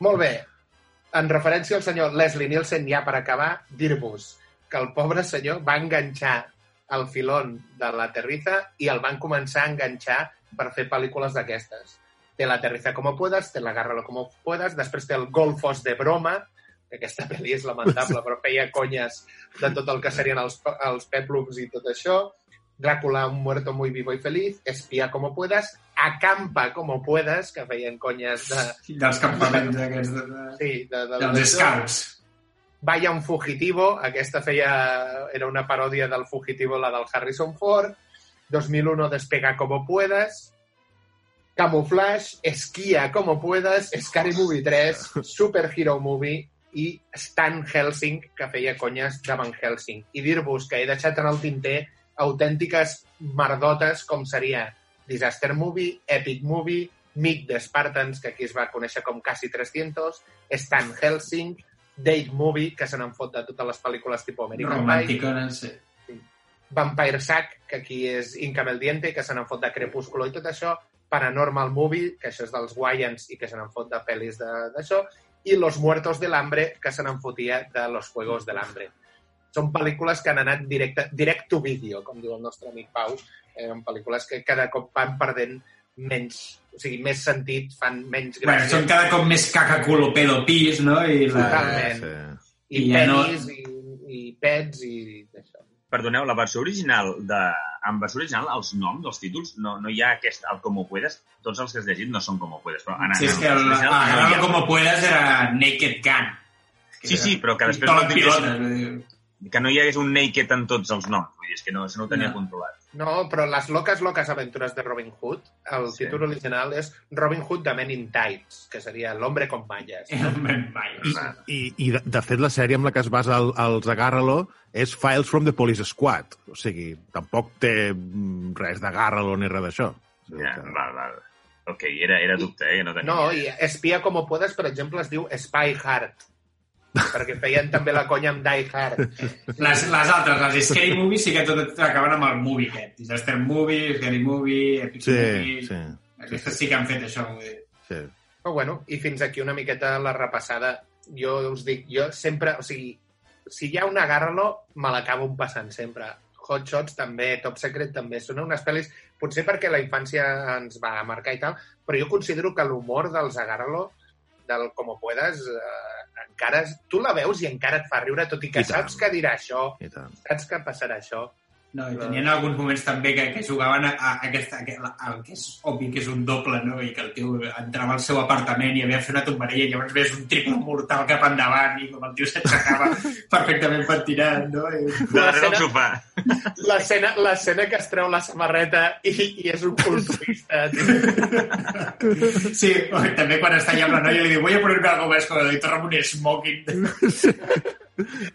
Molt bé. En referència al senyor Leslie Nielsen, ja per acabar, dir-vos que el pobre senyor va enganxar el filón de la Terriza i el van començar a enganxar per fer pel·lícules d'aquestes. Té la Terriza como puedas, té la Agárralo como puedas, després té el Golfos de broma, que aquesta pel·li és lamentable, però feia conyes de tot el que serien els, els peplums i tot això. Dràcula, un muerto muy vivo y feliz, Espía como puedas, Acampa como puedas, que feien conyes de... Dels campaments aquests de, de, Sí, de, de, dels scouts. Vaya un fugitivo, aquesta feia, era una paròdia del fugitivo, la del Harrison Ford. 2001, Despega como puedas. Camouflage, Esquia como puedas. Scary Movie 3, Super Hero Movie i Stan Helsing, que feia conyes de Van Helsing. I dir-vos que he deixat en el tinter autèntiques merdotes com seria Disaster Movie, Epic Movie, Meet the Spartans, que aquí es va conèixer com Quasi 300, Stan Helsing, Date Movie, que se n'han fot de totes les pel·lícules tipus American Pie. Romanticones, sí. Vampire Sack, que aquí és Incam el Diente, que se n'han fot de Crepúsculo i tot això, Paranormal Movie, que això és dels Wayans i que se n'han fot de pel·lis de- d'això, i Los Muertos del Hambre, que se n'han fotia de Los Juegos del Hambre. Són pel·lícules que han anat directe, direct to video, com diu el nostre amic Pau. Eren pel·lícules que cada cop van perdent menys, o sigui, més sentit, fan menys Bueno, gràcia. són cada cop més caca culo pedo pis, no? I la... Totalment. Sí. I, i ja no- penis, i, i pets, i això. Perdoneu, la versió original de... En versió original, els noms dels títols, no, no hi ha aquest, el Como Puedes, tots els que has llegit no són Como Puedes, però en, Sí, és que el, original no hi Agarralo ha. como puedas era Naked Gun. Sí, sí, però que després no utilitzessin- pilotes, vull dir. Que no hi hagués un naked en tots els noms, vull dir, és que no, això no ho tenia No. controlat. No, però les locas, locas aventures de Robin Hood, el Sí. títol original és Robin Hood the Man in Tights, que seria l'hombre con malles. [laughs] Ah, I, i de, de fet, la sèrie amb la que es basa el, els Agárralo és Files from the Police Squad. O sigui, tampoc té mm, res d'Agárralo ni res d'això. Ja, que- val, val. Ok, era, era dubte, eh? No tenia No, i Espia como puedes, per exemple, es diu Spy Hard, perquè feien també la conya amb Die Hard. Les, les altres, les Scary Movies, sí que tot acaben amb el movie aquest. Disaster Movie, Scary Movie, Epic Sí, Movie... sí, Aquestes sí que han fet això. Sí. Però bueno, i fins aquí una miqueta la repassada. Jo us dic, jo sempre, o sigui, si hi ha un agárralo, me l'acabo passant sempre. Hot Shots també, Top Secret també, són unes pel·lis, potser perquè la infància ens va marcar i tal, però jo considero que l'humor dels agárralo, del Como Puedas, eh, encara, tu la veus i encara et fa riure, tot i que I tant. saps que dirà això, tant. saps que passarà això. No, i tenien alguns moments també que, que jugaven a, a aquesta, a, a, el que és obvi que és un doble, no? I que el tio entrava al seu apartament i havia fet una tombarella i llavors veies un triple mortal cap endavant i com el tio s'aixecava [laughs] perfectament pentinat, no? I... De darrere del sofà. L'escena l'escena que es treu la samarreta i, i és un culturista. tio. Sí, o també quan està allà amb la noia li diu voy a ponerme algo más como y torna un smoking.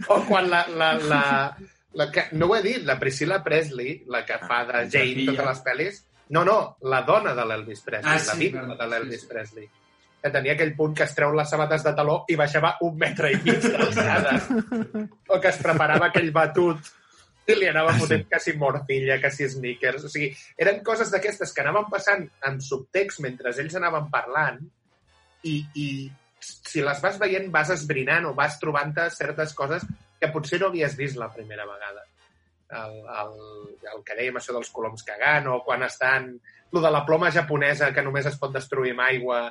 O quan la, la, la, la que, no ho he dit, la Priscilla Presley, la que fa de la Jane filla. totes les pel·lis, no, no, la dona de l'Elvis Presley, Ah, la sí, vídua clar, de l'Elvis sí, sí. Presley, que tenia aquell punt que es treu les sabates de taló i baixava un metre i mig [laughs] d'alçada. o que es preparava aquell batut i li anava Ah, fotent sí. quasi morcilla, quasi sneakers. O sigui, eren coses d'aquestes que anaven passant en subtext mentre ells anaven parlant i, i si les vas veient vas esbrinant o vas trobant-te certes coses que potser no havies vist la primera vegada. El, el, el que dèiem, això dels coloms cagant, o quan estan... Lo de la ploma japonesa, que només es pot destruir amb aigua,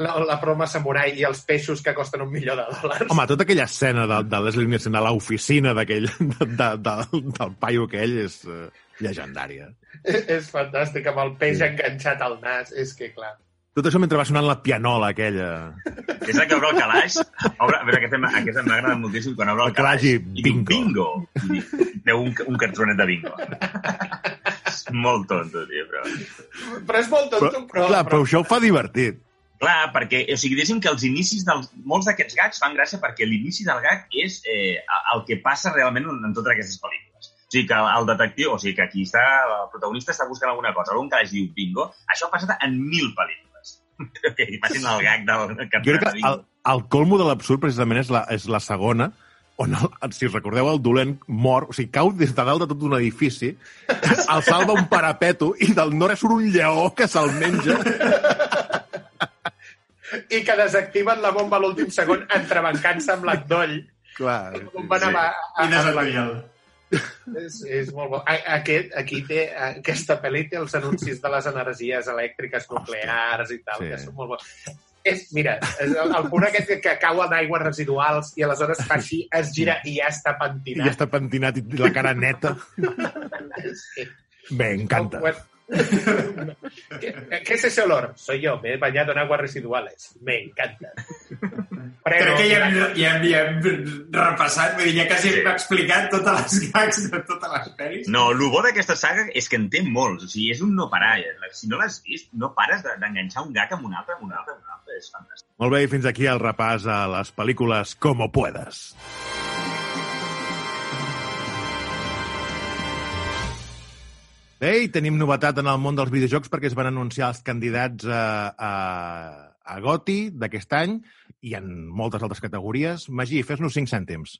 la, la ploma samurai i els peixos que costen un milió de dòlars. Home, tota aquella escena de, de Leslie Nielsen a l'oficina d'aquell, de, de, de, del paio aquell és uh, llegendària. és fantàstic, amb el peix enganxat al nas. És que, clar... Tot això mentre va sonant la pianola aquella. És el que obre el calaix. Obre, a veure, aquesta, aquesta m'ha agradat moltíssim quan obre el, El calaix i i diu bingo. bingo. I Veu un, un cartronet de bingo. és molt tonto, tio, però... Però és molt tonto, Però, però... clar, però això ho fa divertit. Clar, perquè, o sigui, diguéssim que els inicis dels... Molts d'aquests gags fan gràcia perquè l'inici del gag és eh, el que passa realment en, en totes aquestes pel·lícules. O sigui, que el detectiu, o sigui, que aquí està, el protagonista està buscant alguna cosa, algun que diu bingo, això ha passat en mil pel·lícules. Que facin el gag del Jo cartronet crec que el, el colmo de l'absurd precisament és la, és la segona, on, el, si recordeu, el dolent mor, o sigui, cau des de dalt de tot un edifici, [laughs] el salva un parapeto i del nord surt un lleó que se'l menja. I que desactiven la bomba a l'últim segon entrebancant-se amb l'endoll. Clar. Com van sí. anar a, I desaparegui'l. És, és molt bo. Aquest, aquí té, aquesta pel·li té els anuncis de les energies elèctriques nuclears i tal, Sí. que són molt bons. És, mira, és el, el punt aquest que, que cau en aigües residuals i aleshores fa així, es gira i ja està I pentinat. ja està pentinat i la cara neta. Sí. Bé, encanta. Bueno, ¿Qué, ¿Qué es ese olor? Soy yo, me he bañado en aguas residuales. Me encanta. Crec que ja hem, ja, hem, ja hem repassat, vull dir, ja quasi hem explicat totes les gags de totes les pel·lis. No, el bo d'aquesta saga és que en té molts. O sigui, és un no parar. Si no l'has vist, no pares de- d'enganxar un gag amb un altre, amb un altre, amb un altre. És fantàstic. Molt bé, i fins aquí el repàs a les pel·lícules Como puedas. Bé, i tenim novetat en el món dels videojocs perquè es van anunciar els candidats a, a, a GOTI d'aquest any i en moltes altres categories. Magí, fes-nos 5 cèntims.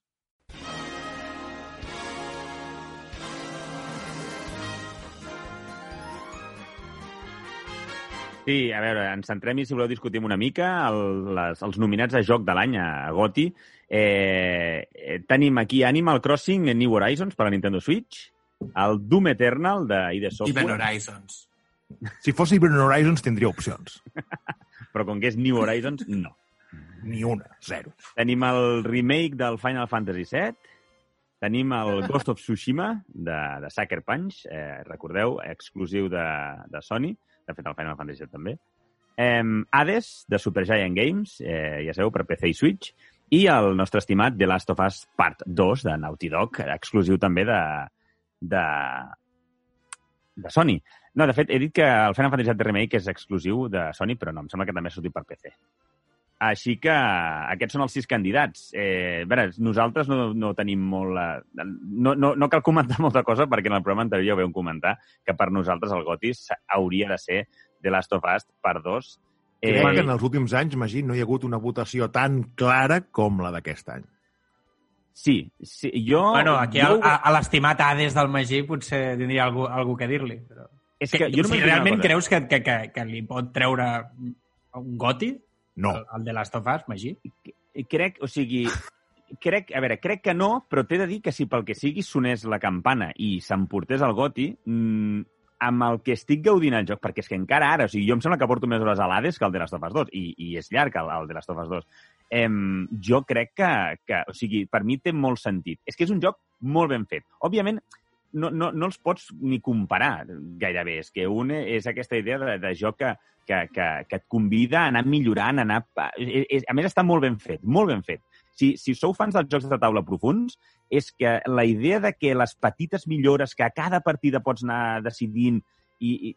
Sí, a veure, ens centrem i si voleu discutim una mica el, les, els nominats a joc de l'any a GOTI. Eh, eh, tenim aquí Animal Crossing New Horizons per a Nintendo Switch, el Doom Eternal de ID Software. Even Horizons. Si fos Even Horizons tindria opcions. [laughs] Però com que és New Horizons, no. Ni una, zero. Tenim el remake del Final Fantasy VII, tenim el [laughs] Ghost of Tsushima de, de Sucker Punch, eh, recordeu, exclusiu de, de Sony, de fet el Final Fantasy VII també. Eh, Hades, de Supergiant Games, eh, ja sabeu, per PC i Switch, i el nostre estimat The Last of Us Part 2 de Naughty Dog, exclusiu també de, de, de Sony. No, de fet, he dit que el Final Fantasy VII Remake és exclusiu de Sony, però no, em sembla que també ha sortit per PC. Així que aquests són els sis candidats. Eh, a veure, nosaltres no, no tenim molt... La... No, no, no cal comentar [laughs] molta cosa perquè en el programa anterior ja ho vam comentar que per nosaltres el Gotis hauria de ser The Last of Us per dos. Eh... Crec que en els últims anys, Magí, no hi ha hagut una votació tan clara com la d'aquest any. Sí, sí, jo... Bueno, aquí jo... a, a l'estimat Hades del Magí potser tindria algú, algú que dir-li. Però... És que, jo o sigui, realment creus que, que, que, que li pot treure un goti? No. El, el de Last of Us, Magí? Crec, o sigui, crec, a veure, crec que no, però t'he de dir que si pel que sigui sonés la campana i s'emportés el goti, mmm, amb el que estic gaudint al joc, perquè és que encara ara, o sigui, jo em sembla que porto més hores a l'Hades que el de Last of Us 2, i, i és llarg el, el de Last of Us 2. Em, jo crec que, que, o sigui, per mi té molt sentit. És que és un joc molt ben fet. Òbviament, no, no, no els pots ni comparar gairebé. És que un és aquesta idea de, de joc que, que, que, que et convida a anar millorant, a anar... A, a més, està molt ben fet, molt ben fet. Si, si sou fans dels jocs de taula profuns, és que la idea de que les petites millores que a cada partida pots anar decidint i, i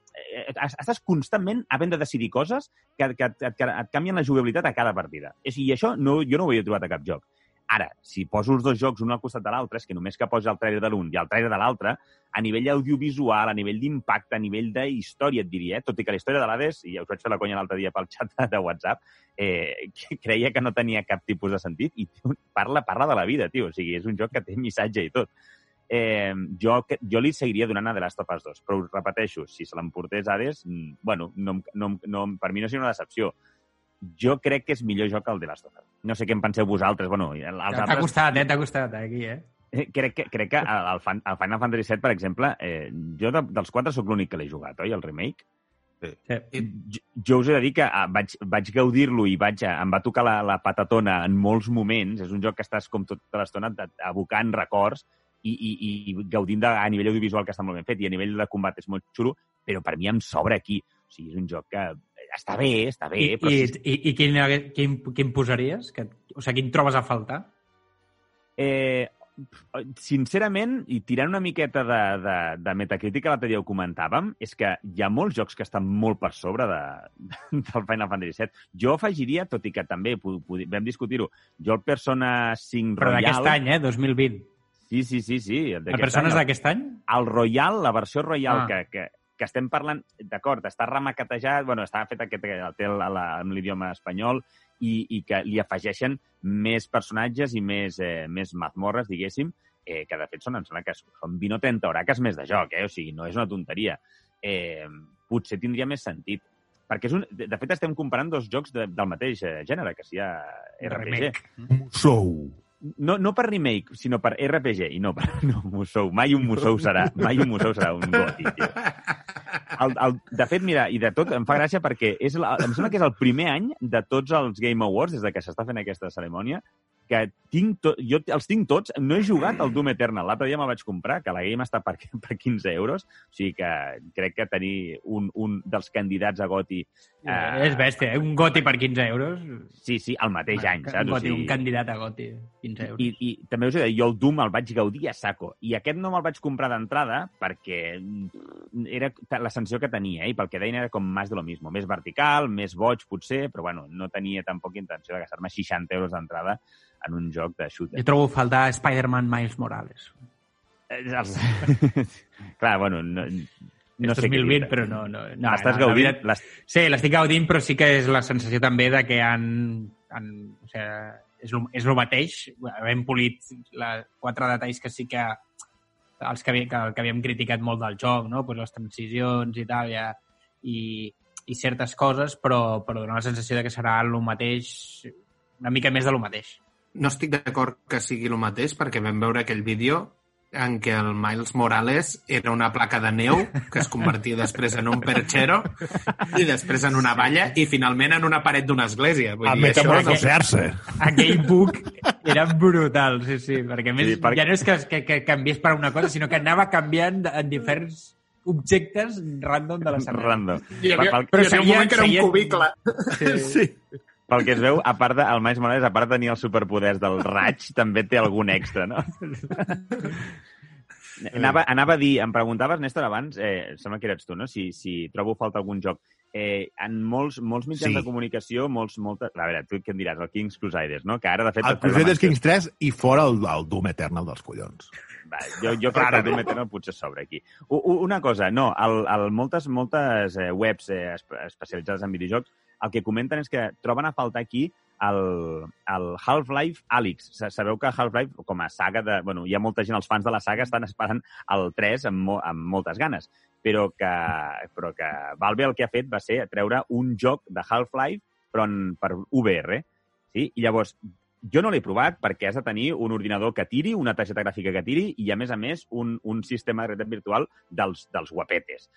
estàs constantment havent de decidir coses que, que, que, que et canvien la jugabilitat a cada partida. I això no, jo no ho havia trobat a cap joc. Ara, si poso els dos jocs un al costat de l'altre, és que només que posi el trailer de l'un i el trailer de l'altre, a nivell audiovisual, a nivell d'impacte, a nivell d'història, et diria, eh? tot i que la història de l'Hades, i ja us vaig fer la conya l'altre dia pel xat de WhatsApp, eh, [laughs] creia que no tenia cap tipus de sentit i parla, parla de la vida, tio. O sigui, és un joc que té missatge i tot. Eh, jo, jo li seguiria donant a The Last of Us 2, però us repeteixo, si se l'emportés Hades, bueno, no, no, no, per mi no seria una decepció jo crec que és millor joc que el de Last of Us. No sé què en penseu vosaltres. Bueno, els T'ha altres... costat, eh? T'ha costat, eh, aquí, eh? Crec que, crec que el, fan, el Final Fantasy VII, per exemple, eh, jo de, dels quatre sóc l'únic que l'he jugat, oi, el remake? Sí. Jo, jo us he de dir que ah, vaig, vaig gaudir-lo i vaig, em va tocar la, la patatona en molts moments. És un joc que estàs com tota l'estona abocant records i, i, i gaudint de, a nivell audiovisual que està molt ben fet i a nivell de combat és molt xulo, però per mi em sobra aquí. O sigui, és un joc que està bé, està bé. I, però i, si... i, i quin, quin, quin posaries? Que, o sigui, quin trobes a faltar? Eh, sincerament, i tirant una miqueta de, de, de metacrítica, l'altre dia ho comentàvem, és que hi ha molts jocs que estan molt per sobre de, de, [laughs] del Final Fantasy VII. Jo afegiria, tot i que també vam discutir-ho, jo el Persona 5 Però Royal... d'aquest any, eh? 2020. Sí, sí, sí. sí el Persones d'aquest any? El Royal, la versió Royal Ah. que, que, que estem parlant, d'acord, està remaquetejat, bueno, està fet aquest, té el, la, amb l'idioma espanyol i, i que li afegeixen més personatges i més, eh, més mazmorres, diguéssim, eh, que de fet són, em sembla que són 20 o 30 horaques més de joc, eh? o sigui, no és una tonteria. Eh, potser tindria més sentit. Perquè és un, de de fet estem comparant dos jocs de, del mateix eh, gènere, que sia RPG. Remake. Sou. No, no per remake, sinó per RPG. I no per [laughs] no, Musou. Mai un Musou serà. Mai un Musou serà un goti, tio. [laughs] El, el, de fet, mira, i de tot em fa gràcia perquè és la, em sembla que és el primer any de tots els Game Awards, des de que s'està fent aquesta cerimònia, que tinc to, jo els tinc tots, no he jugat al Doom Eternal. L'altre dia me'l vaig comprar, que la game està per, [laughs] per 15 euros, o sigui que crec que tenir un, un dels candidats a Goti... Eh, és bèstia, eh? Un goti per 15 euros. Sí, sí, al mateix any, saps? Un, O goti, sigui, un candidat a goti, 15 euros. i, I també us he de dir, jo el Doom el vaig gaudir a saco. I aquest no me'l vaig comprar d'entrada perquè era la sensació que tenia, eh? i pel que deien era com més de lo mismo. Més vertical, més boig, potser, però bueno, no tenia tampoc intenció de gastar-me 60 euros d'entrada en un joc de shooter. Jo trobo faltar Spider-Man Miles Morales. Eh, Els... [laughs] Clar, bueno, no, no sé què 2020, dir-te. però no... no, no L'estàs no, la gaudint? l'has- Sí, l'estic gaudint, però sí que és la sensació també de que han, en, o sigui, és, el, és el mateix. Hem polit la, quatre detalls que sí que els que, que, que havíem criticat molt del joc, no? pues les transicions i tal, ja, i, i certes coses, però, però dona la sensació de que serà el mateix, una mica més de lo mateix. No estic d'acord que sigui el mateix perquè vam veure aquell vídeo en què el Miles Morales era una placa de neu que es convertia després en un perchero i després en una valla i finalment en una paret d'una església. Vull A dir, això no... metamorfosear-se. Aquell book era brutal, sí, sí, perquè a més Sí, perquè- ja no és que, que, que canviés per una cosa, sinó que anava canviant en diferents objectes random de l'escenari. Random. Hi havia, però hi havia un moment que era un cubicle. Sí. Pel que es veu, a part de, el Miles Morales, a part de tenir els superpoders del raig, també té algun extra, no? [laughs] Anava, anava a dir, em preguntaves, Néstor, abans, eh, sembla que eres tu, no? Si, si trobo falta algun joc. Eh, en molts, molts mitjans Sí. de comunicació, molts, molta... A veure, tu què em diràs? El King's Crusaders, no? Que ara, de fet... El Crusaders Kings 3 i fora el, el Doom Eternal dels collons. Va, jo, jo crec que el Doom Eternal potser s'obre aquí. U, u, una cosa, no, el, el, moltes, moltes eh, webs eh, espe- especialitzades en videojocs el que comenten és que troben a faltar aquí el, el Half-Life Alyx. Sa- Sabeu que Half-Life, com a saga de... Bueno, hi ha molta gent, els fans de la saga estan esperant el 3 amb, mo, amb moltes ganes, però que, però que Valve el que ha fet va ser treure un joc de Half-Life però en, per VR. Sí? I llavors, jo no l'he provat perquè has de tenir un ordinador que tiri, una targeta gràfica que tiri i, a més a més, un, un sistema de realitat virtual dels, dels guapetes.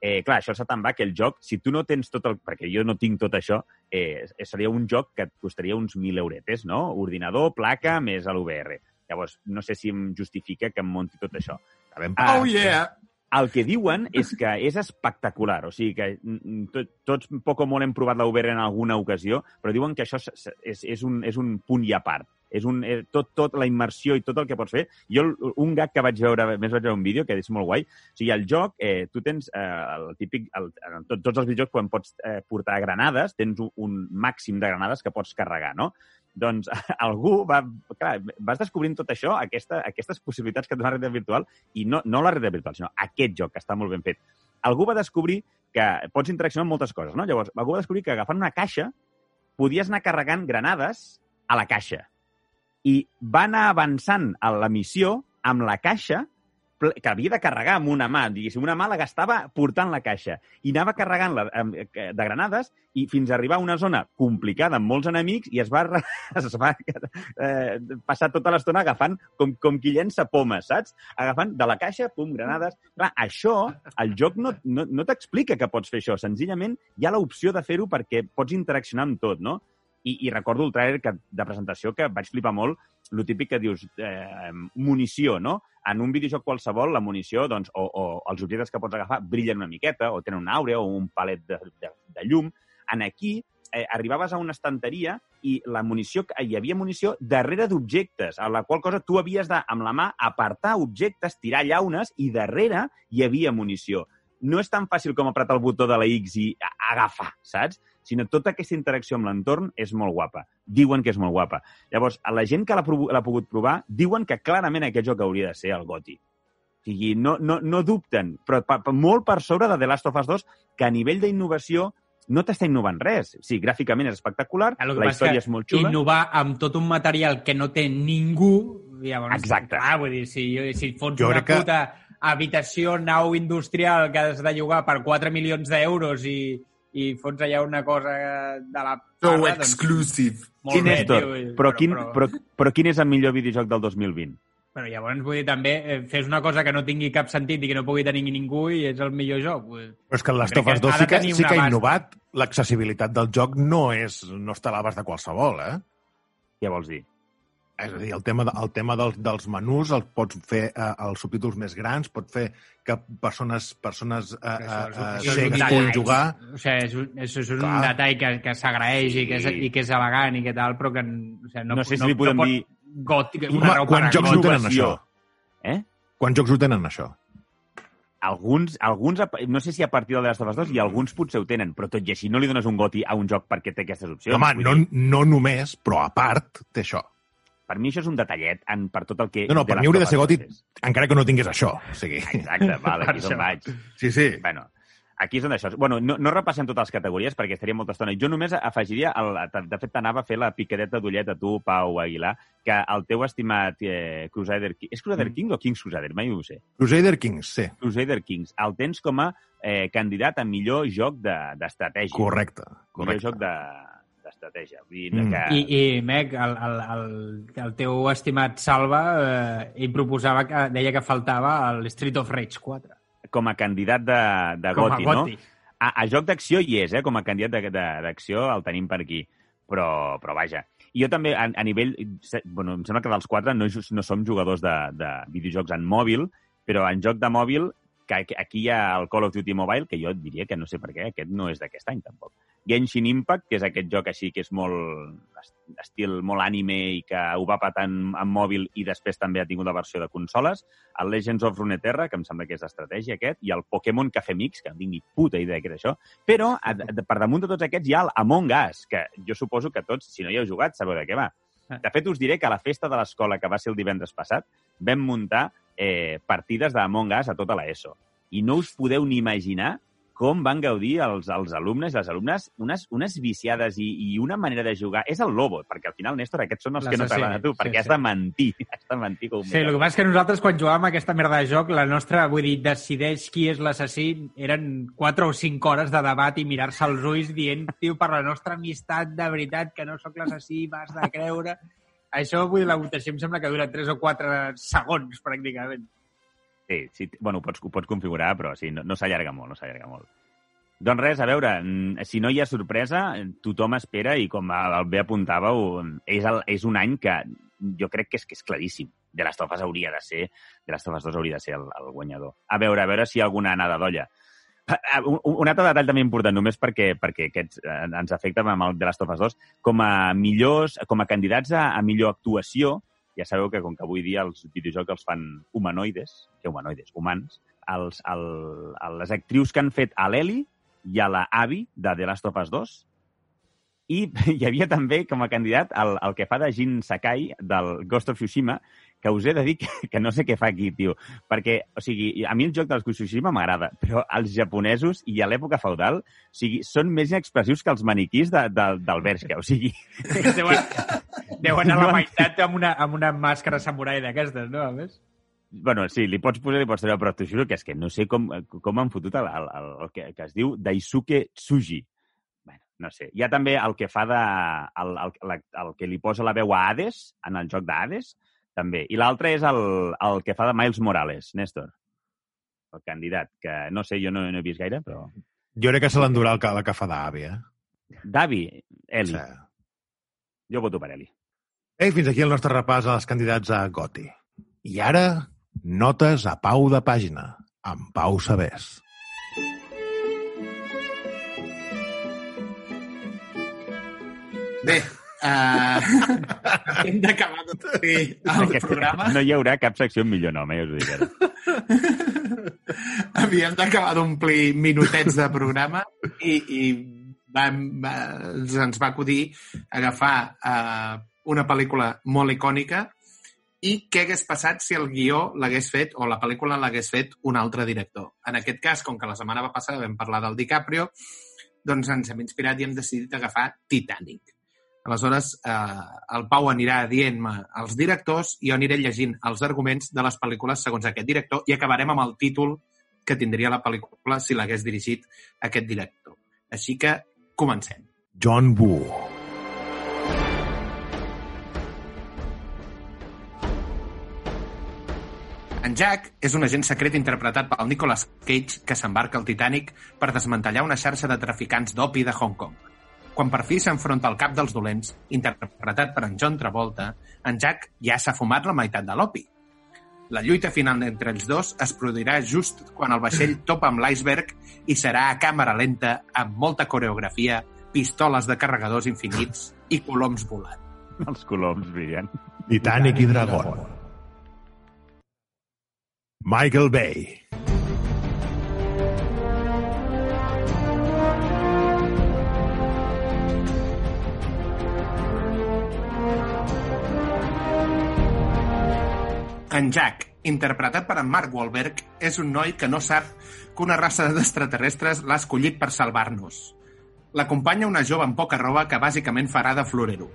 Eh, clar, això se te'n va que el joc, si tu no tens tot el... Perquè jo no tinc tot això, eh, seria un joc que et costaria uns 1.000 euretes, no? Ordinador, placa, més a l'UVR. Llavors, no sé si em justifica que em munti tot això. Ah, Oh, yeah! El que diuen és que és espectacular, o sigui que mm, tot, tots poc o molt hem provat VR en alguna ocasió, però diuen que això és, és, un, és un punt i a part. És un, eh, tot, tot la immersió i tot el que pots fer. Jo, un gag que vaig veure, més vaig veure un vídeo, que és molt guai, o sigui, el joc, eh, tu tens eh, el típic... El, en tot, tots els videojocs, quan pots eh, portar granades, tens un, un màxim de granades que pots carregar, no? Doncs [laughs] algú va... Clar, vas descobrint tot això, aquesta, aquestes possibilitats que et dona la realitat virtual, i no, no la realitat virtual, sinó aquest joc, que està molt ben fet. Algú va descobrir que pots interaccionar amb moltes coses, no? Llavors, algú va descobrir que agafant una caixa podies anar carregant granades a la caixa. I va anar avançant a la missió amb la caixa que havia de carregar amb una mà, diguéssim, una mà la gastava portant la caixa i anava carregant-la amb- de granades i fins a arribar a una zona complicada amb molts enemics i es va, [laughs] es va eh, passar tota l'estona agafant com, com qui llença pomes, saps? Agafant de la caixa, pum, granades... Clar, això, el joc no, no, no t'explica que pots fer això. Senzillament hi ha l'opció de fer-ho perquè pots interaccionar amb tot, no? I, i recordo el trailer que, de presentació que vaig flipar molt, lo típic que dius, eh, munició, no? En un videojoc qualsevol, la munició, doncs, o, o els objectes que pots agafar brillen una miqueta, o tenen una àurea, o un palet de, de, de llum. En aquí, eh, arribaves a una estanteria i la munició, hi havia munició darrere d'objectes, a la qual cosa tu havies de, amb la mà, apartar objectes, tirar llaunes, i darrere hi havia munició. No és tan fàcil com apretar el botó de la X i agafar, saps? Sinó tota aquesta interacció amb l'entorn és molt guapa. Diuen que és molt guapa. Llavors, a la gent que l'ha pogut provar, diuen que clarament aquest joc hauria de ser el GOTY. O sigui, no, no, no dubten, però pa, pa, molt per sobre de The Last of Us 2, que a nivell d'innovació no t'està innovant res. Sí, gràficament és espectacular, la passa història és molt xula. Innovar amb tot un material que no té ningú... Llavors, Exacte. Clar, vull dir, si, si fots Jo una que- puta habitació, nau industrial que has de llogar per 4 milions d'euros i, i fots allà una cosa de la... So parra, exclusive. molt Quin bé, és, tio, i- Però, quin, però, però quin és el millor videojoc del 2020? Però llavors, vull dir, també eh, fes una cosa que no tingui cap sentit i que no pugui tenir ningú i és el millor joc. Però és que Us que 2 ha sí que, sí que ha abast. innovat. L'accessibilitat del joc no és no està a l'abast de qualsevol, eh? Què vols dir? És a dir, el tema, de, el tema dels, dels menús el pots fer eh, els subtítols més grans, pot fer que persones, persones eh, eh, eh, cegues puguin jugar. O sigui, és, un- és, és un Clar. detall que, que s'agraeix i, que és, Sí. i que és elegant i que tal, però que o sigui, no, No sé si li podem pot, dir- Gòtic, Home, una per quants jocs no tenen això? Eh? Quants jocs ho tenen, això? Alguns, alguns, no sé si a partir de Last of Us 2 i alguns potser ho tenen, però tot i així no li dones un goti a un joc perquè té aquestes opcions. Home, no, dir, no només, però a part té això. Per mi això és un detallet en, per tot el que... No, no, per mi hauria de ser és. encara que no tingués això. O sigui, Exacte, [laughs] Per aquí d'on això. vaig. sí, sí. Bueno, Aquí és on això... Bueno, no, no repassem totes les categories perquè estaria molta estona. Jo només afegiria... El, de fet, t'anava a fer la picadeta d'ullet a tu, Pau Aguilar, que el teu estimat eh, Crusader King... És Crusader Mm. King o Kings Crusader? Mai ho sé. Crusader Kings, sí. Crusader Kings. El tens com a eh, candidat a millor joc de- d'estratègia. Correcte. Millor correcte. joc de- d'estratègia. Vull dir Mm. que... I, i Meg, el, el, el, el teu estimat Salva, eh, ell proposava que deia que faltava el Street of Rage 4. com a candidat de, de Com a Goti, Goti. no? A, a joc d'acció hi és, eh? Com a candidat de- de- d'acció el tenim per aquí. Però, però vaja. I jo també, a, a nivell... Bueno, em sembla que dels quatre no, no som jugadors de, de videojocs en mòbil, però en joc de mòbil, que aquí hi ha el Call of Duty Mobile, que jo diria que no sé per què, aquest no és d'aquest any, tampoc. Genshin Impact, que és aquest joc així que és molt est- estil molt anime i que ho va patant en mòbil i després també ha tingut la versió de consoles, el Legends of Runeterra, que em sembla que és d'estratègia aquest, i el Pokémon Café Mix, que no tinc ni puta idea què és això. Però, a, a, per damunt de tots aquests, hi ha el Among Us, que jo suposo que tots, si no hi heu jugat, sabeu de què va. De fet, us diré que a la festa de l'escola, que va ser el divendres passat, vam muntar eh, partides d'Among Us a tota l'ESO. I no us podeu ni imaginar com van gaudir els, els alumnes i les alumnes unes, unes viciades i, i una manera de jugar. És el Lobo, perquè al final, Néstor, aquests són els que no t'agraden a tu, sí, perquè sí. has de mentir. [laughs] Has de mentir com Sí, el que passa és que nosaltres, quan jugàvem a aquesta merda de joc, la nostra, vull dir, decideix qui és l'assassí, eren 4 o 5 hores de debat i mirar-se als ulls dient, tio, per la nostra amistat, de veritat, que no sóc l'assassí, m'has de creure... Això, vull dir, la votació em sembla que dura 3 o 4 segons, pràcticament. Sí, sí, bueno, ho pots, ho pots configurar, però sí, no, no s'allarga molt, no s'allarga molt. Doncs res, a veure, mm, si no hi ha sorpresa, tothom espera i com el bé apuntàveu, és, el, és un any que jo crec que és, que és claríssim. De les tofes hauria de ser, de les tofes 2 hauria de ser el, el guanyador. A veure, a veure si hi ha alguna anada d'olla. Ah, Un, un altre detall també important, només perquè, perquè aquests eh, ens afecta amb el de les tofes 2, com a millors, com a candidats a, a millor actuació, ja sabeu que com que avui dia els videojocs els fan humanoides, que humanoides, humans, els, el, les actrius que han fet a l'Eli i a la Abby de The Last of Us 2 i [laughs] hi havia també com a candidat el, el que fa de Jin Sakai del Ghost of Tsushima, que us he de dir que, que no sé què fa aquí, tio. Perquè, o sigui, a mi el joc del Ghost of Tsushima m'agrada, però els japonesos i a l'època feudal, o sigui, són més expressius que els maniquís de, de, del Bershka, o sigui... [laughs] Deuen, deuen a la meitat amb una, amb una màscara samurai d'aquestes, no? A més. Bueno, sí, li pots posar, li pots treure, però t'ho juro que és que no sé com, com han fotut el, el, el, el que, que es diu Daisuke Tsuji. Bueno, no sé. Hi ha també el que fa de... El, el, el, el que li posa la veu a Hades, en el joc d'Hades, també. I l'altre és el, el que fa de Miles Morales, Néstor. El candidat, que no sé, jo no, no he vist gaire, però... Jo crec que se l'endurà el que, la que fa d'avi, eh? Davi, Eli. Sí. Jo voto per Eli. Ei, fins aquí el nostre repàs als candidats a Goti. I ara, notes a Pau de pàgina, amb Pau Sabés. Bé, uh, hem d'acabar de el programa. No hi haurà cap secció amb millor nom, eh, us ho dic ara. Havíem d'acabar d'omplir minutets de programa i, i vam, va, ens va acudir agafar uh, una pel·lícula molt icònica i què hagués passat si el guió l'hagués fet o la pel·lícula l'hagués fet un altre director. En aquest cas, com que la setmana passada vam parlar del DiCaprio, doncs ens hem inspirat i hem decidit agafar Titanic. Aleshores, eh, el Pau anirà dient-me els directors i jo aniré llegint els arguments de les pel·lícules segons aquest director i acabarem amb el títol que tindria la pel·lícula si l'hagués dirigit aquest director. Així que comencem. John Woo. En Jack és un agent secret interpretat pel Nicolas Cage que s'embarca al Titanic per desmantellar una xarxa de traficants d'opi de Hong Kong. Quan per fi s'enfronta al cap dels dolents, interpretat per en John Travolta, en Jack ja s'ha fumat la meitat de l'opi. La lluita final entre els dos es produirà just quan el vaixell topa amb l'iceberg i serà a càmera lenta, amb molta coreografia, pistoles de carregadors infinits i coloms volant. Els coloms, brillant. Titanic i Dragon. Michael Bay. En Jack interpretat per en Mark Wahlberg, és un noi que no sap que una raça d'extraterrestres l'ha escollit per salvar-nos. L'acompanya una jove amb poca roba que bàsicament farà de florero.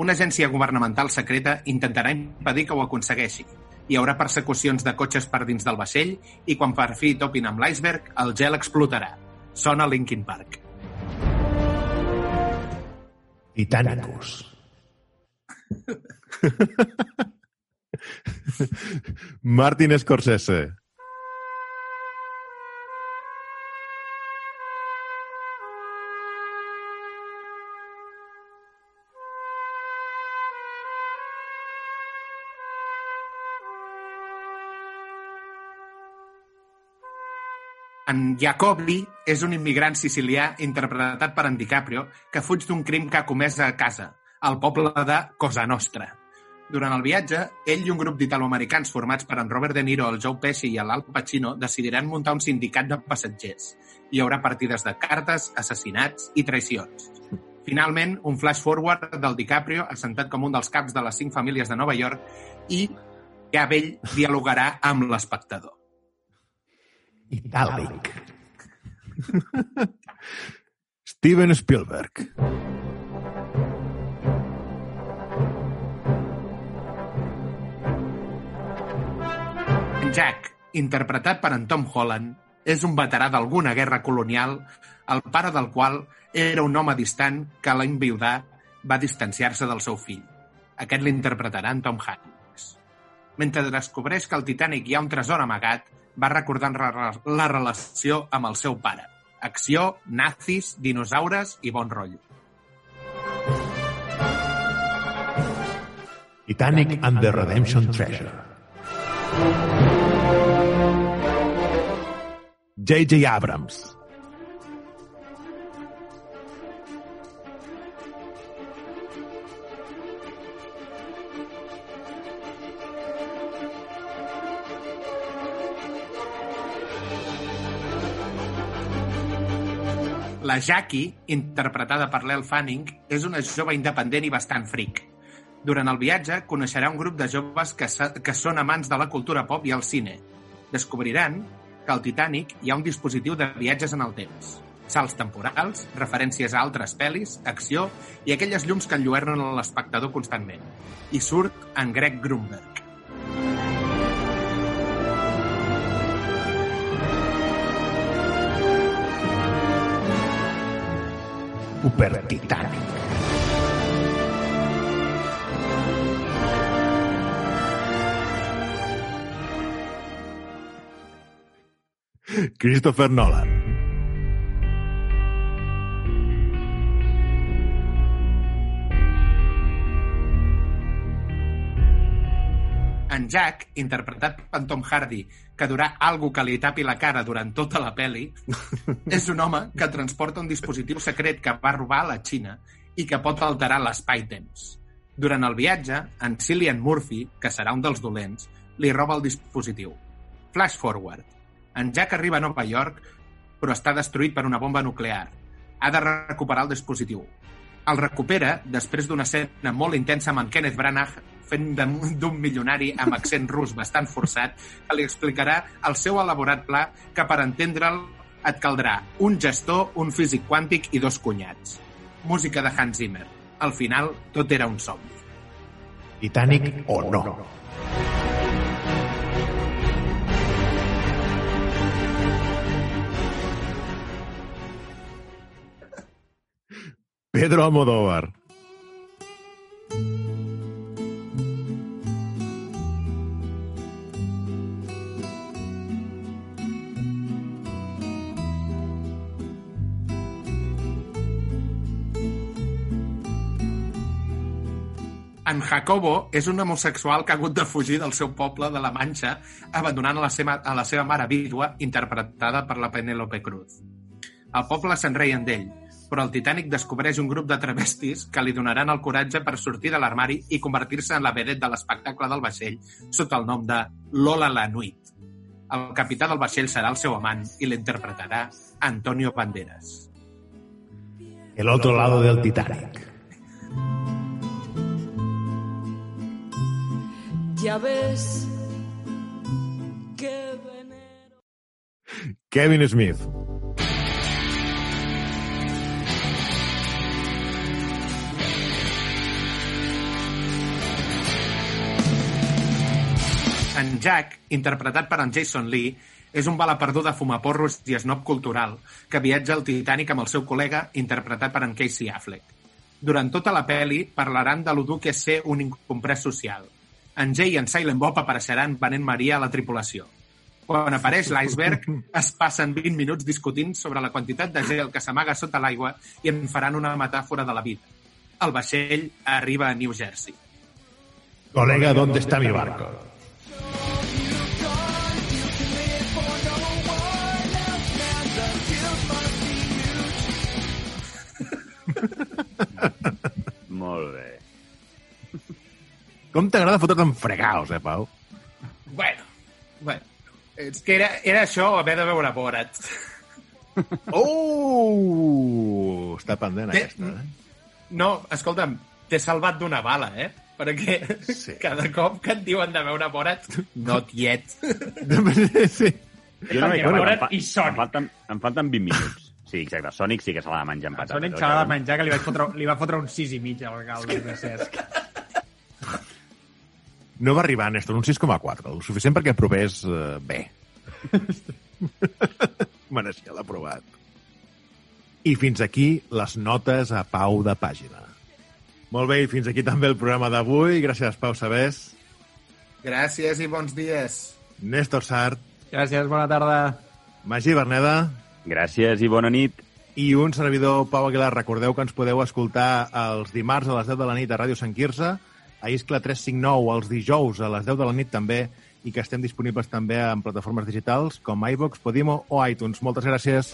Una agència governamental secreta intentarà impedir que ho aconsegueixi. Hi haurà persecucions de cotxes per dins del vaixell i quan per fi topin amb l'iceberg, el gel explotarà. Sona Linkin Park. Titanicus. [laughs] [laughs] Martin Scorsese. En Jacobi és un immigrant sicilià interpretat per en DiCaprio que fuig d'un crim que ha comès a casa, al poble de Cosa Nostra. Durant el viatge, ell i un grup d'italoamericans formats per en Robert De Niro, el Joe Pesci i l'Al Pacino decidiran muntar un sindicat de passatgers. Hi haurà partides de cartes, assassinats i traïcions. Finalment, un flash forward del DiCaprio assentat com un dels caps de les cinc famílies de Nova York i ja ell dialogarà amb l'espectador. Itàlic. [laughs] Steven Spielberg. Jack, interpretat per en Tom Holland, és un veterà d'alguna guerra colonial, el pare del qual era un home distant que a l'enviudar va distanciar-se del seu fill. Aquest l'interpretarà en Tom Hanks. Mentre descobreix que al Titanic hi ha un tresor amagat, va recordant la relació amb el seu pare. Acció, nazis, dinosaures i bon rotllo. Titanic and the Redemption Treasure. J.J. Abrams. La Jackie, interpretada per l'El Fanning, és una jove independent i bastant fric. Durant el viatge, coneixerà un grup de joves que, que són amants de la cultura pop i el cine. Descobriran que al Titanic hi ha un dispositiu de viatges en el temps. Salts temporals, referències a altres pel·lis, acció i aquelles llums que enlluernen l'espectador constantment. I surt en Greg Grunberg. Super Titanic. Christopher Nolan. En Jack, interpretat per Tom Hardy, que durà algo que li tapi la cara durant tota la peli, [laughs] és un home que transporta un dispositiu secret que va robar a la Xina i que pot alterar l'espai-temps. Durant el viatge, en Cillian Murphy, que serà un dels dolents, li roba el dispositiu. Flash forward. En Jack arriba a Nova York, però està destruït per una bomba nuclear. Ha de recuperar el dispositiu. El recupera després d'una escena molt intensa amb en Kenneth Branagh fent d'un milionari amb accent rus bastant forçat que li explicarà el seu elaborat pla que per entendre'l et caldrà un gestor, un físic quàntic i dos cunyats. Música de Hans Zimmer. Al final, tot era un somni. Titanic o no. Pedro Almodóvar. En Jacobo és un homosexual que ha hagut de fugir del seu poble de la Manxa, abandonant a la seva, a la seva mare vídua, interpretada per la Penélope Cruz. El poble se'n reien d'ell, però el Titanic descobreix un grup de travestis que li donaran el coratge per sortir de l'armari i convertir-se en la vedet de l'espectacle del vaixell sota el nom de Lola la Nuit. El capità del vaixell serà el seu amant i l'interpretarà Antonio Banderas. El otro lado del Titanic. Ya ves que venero. Kevin Smith. En Jack, interpretat per en Jason Lee, és un bala perduda fumaporros i snob cultural que viatja al Titanic amb el seu col·lega, interpretat per en Casey Affleck. Durant tota la peli parlaran de lo dur que és ser un incomprès social. En Jay i en Silent Bob apareixeran venent Maria a la tripulació. Quan apareix l'iceberg, es passen 20 minuts discutint sobre la quantitat de gel que s'amaga sota l'aigua i en faran una metàfora de la vida. El vaixell arriba a New Jersey. Colega, ¿dónde está mi barco? [laughs] Molt bé. Com t'agrada fotre't en fregaos, eh, Pau? Bueno, bueno. És que era, era això haver de veure Borat. [laughs] Oh! Està pendent, Té- aquesta, eh? No, escolta'm, t'he salvat d'una bala, eh? Perquè Sí. [laughs] cada cop que et diuen de veure Borat, not yet. sí. Jo no Perquè veig Borat em, fa, i Sonic. em, falten, em falten 20 minuts. Sí, exacte. Sonic sí que se l'ha de menjar patates. Sonic se l'ha de menjar, que li, vaig fotre, li va fotre un 6 i mig al gal de Cesc. [laughs] No va arribar, Néstor, un 6,4. El suficient perquè provés eh, bé. [laughs] Mereixia l'aprovat. I fins aquí les notes a Pau de pàgina. Molt bé, i fins aquí també el programa d'avui. Gràcies, Pau Sabés. Gràcies i bons dies. Néstor Sart, Gràcies, bona tarda. Magí Berneda Gràcies i bona nit. i un servidor, Pau Aguilar. Recordeu que ens podeu escoltar els dimarts a les 10 de la nit a Ràdio Sant Quirze, a Iscla 359 els dijous a les 10 de la nit també i que estem disponibles també en plataformes digitals com iVox, Podimo o iTunes. Moltes gràcies.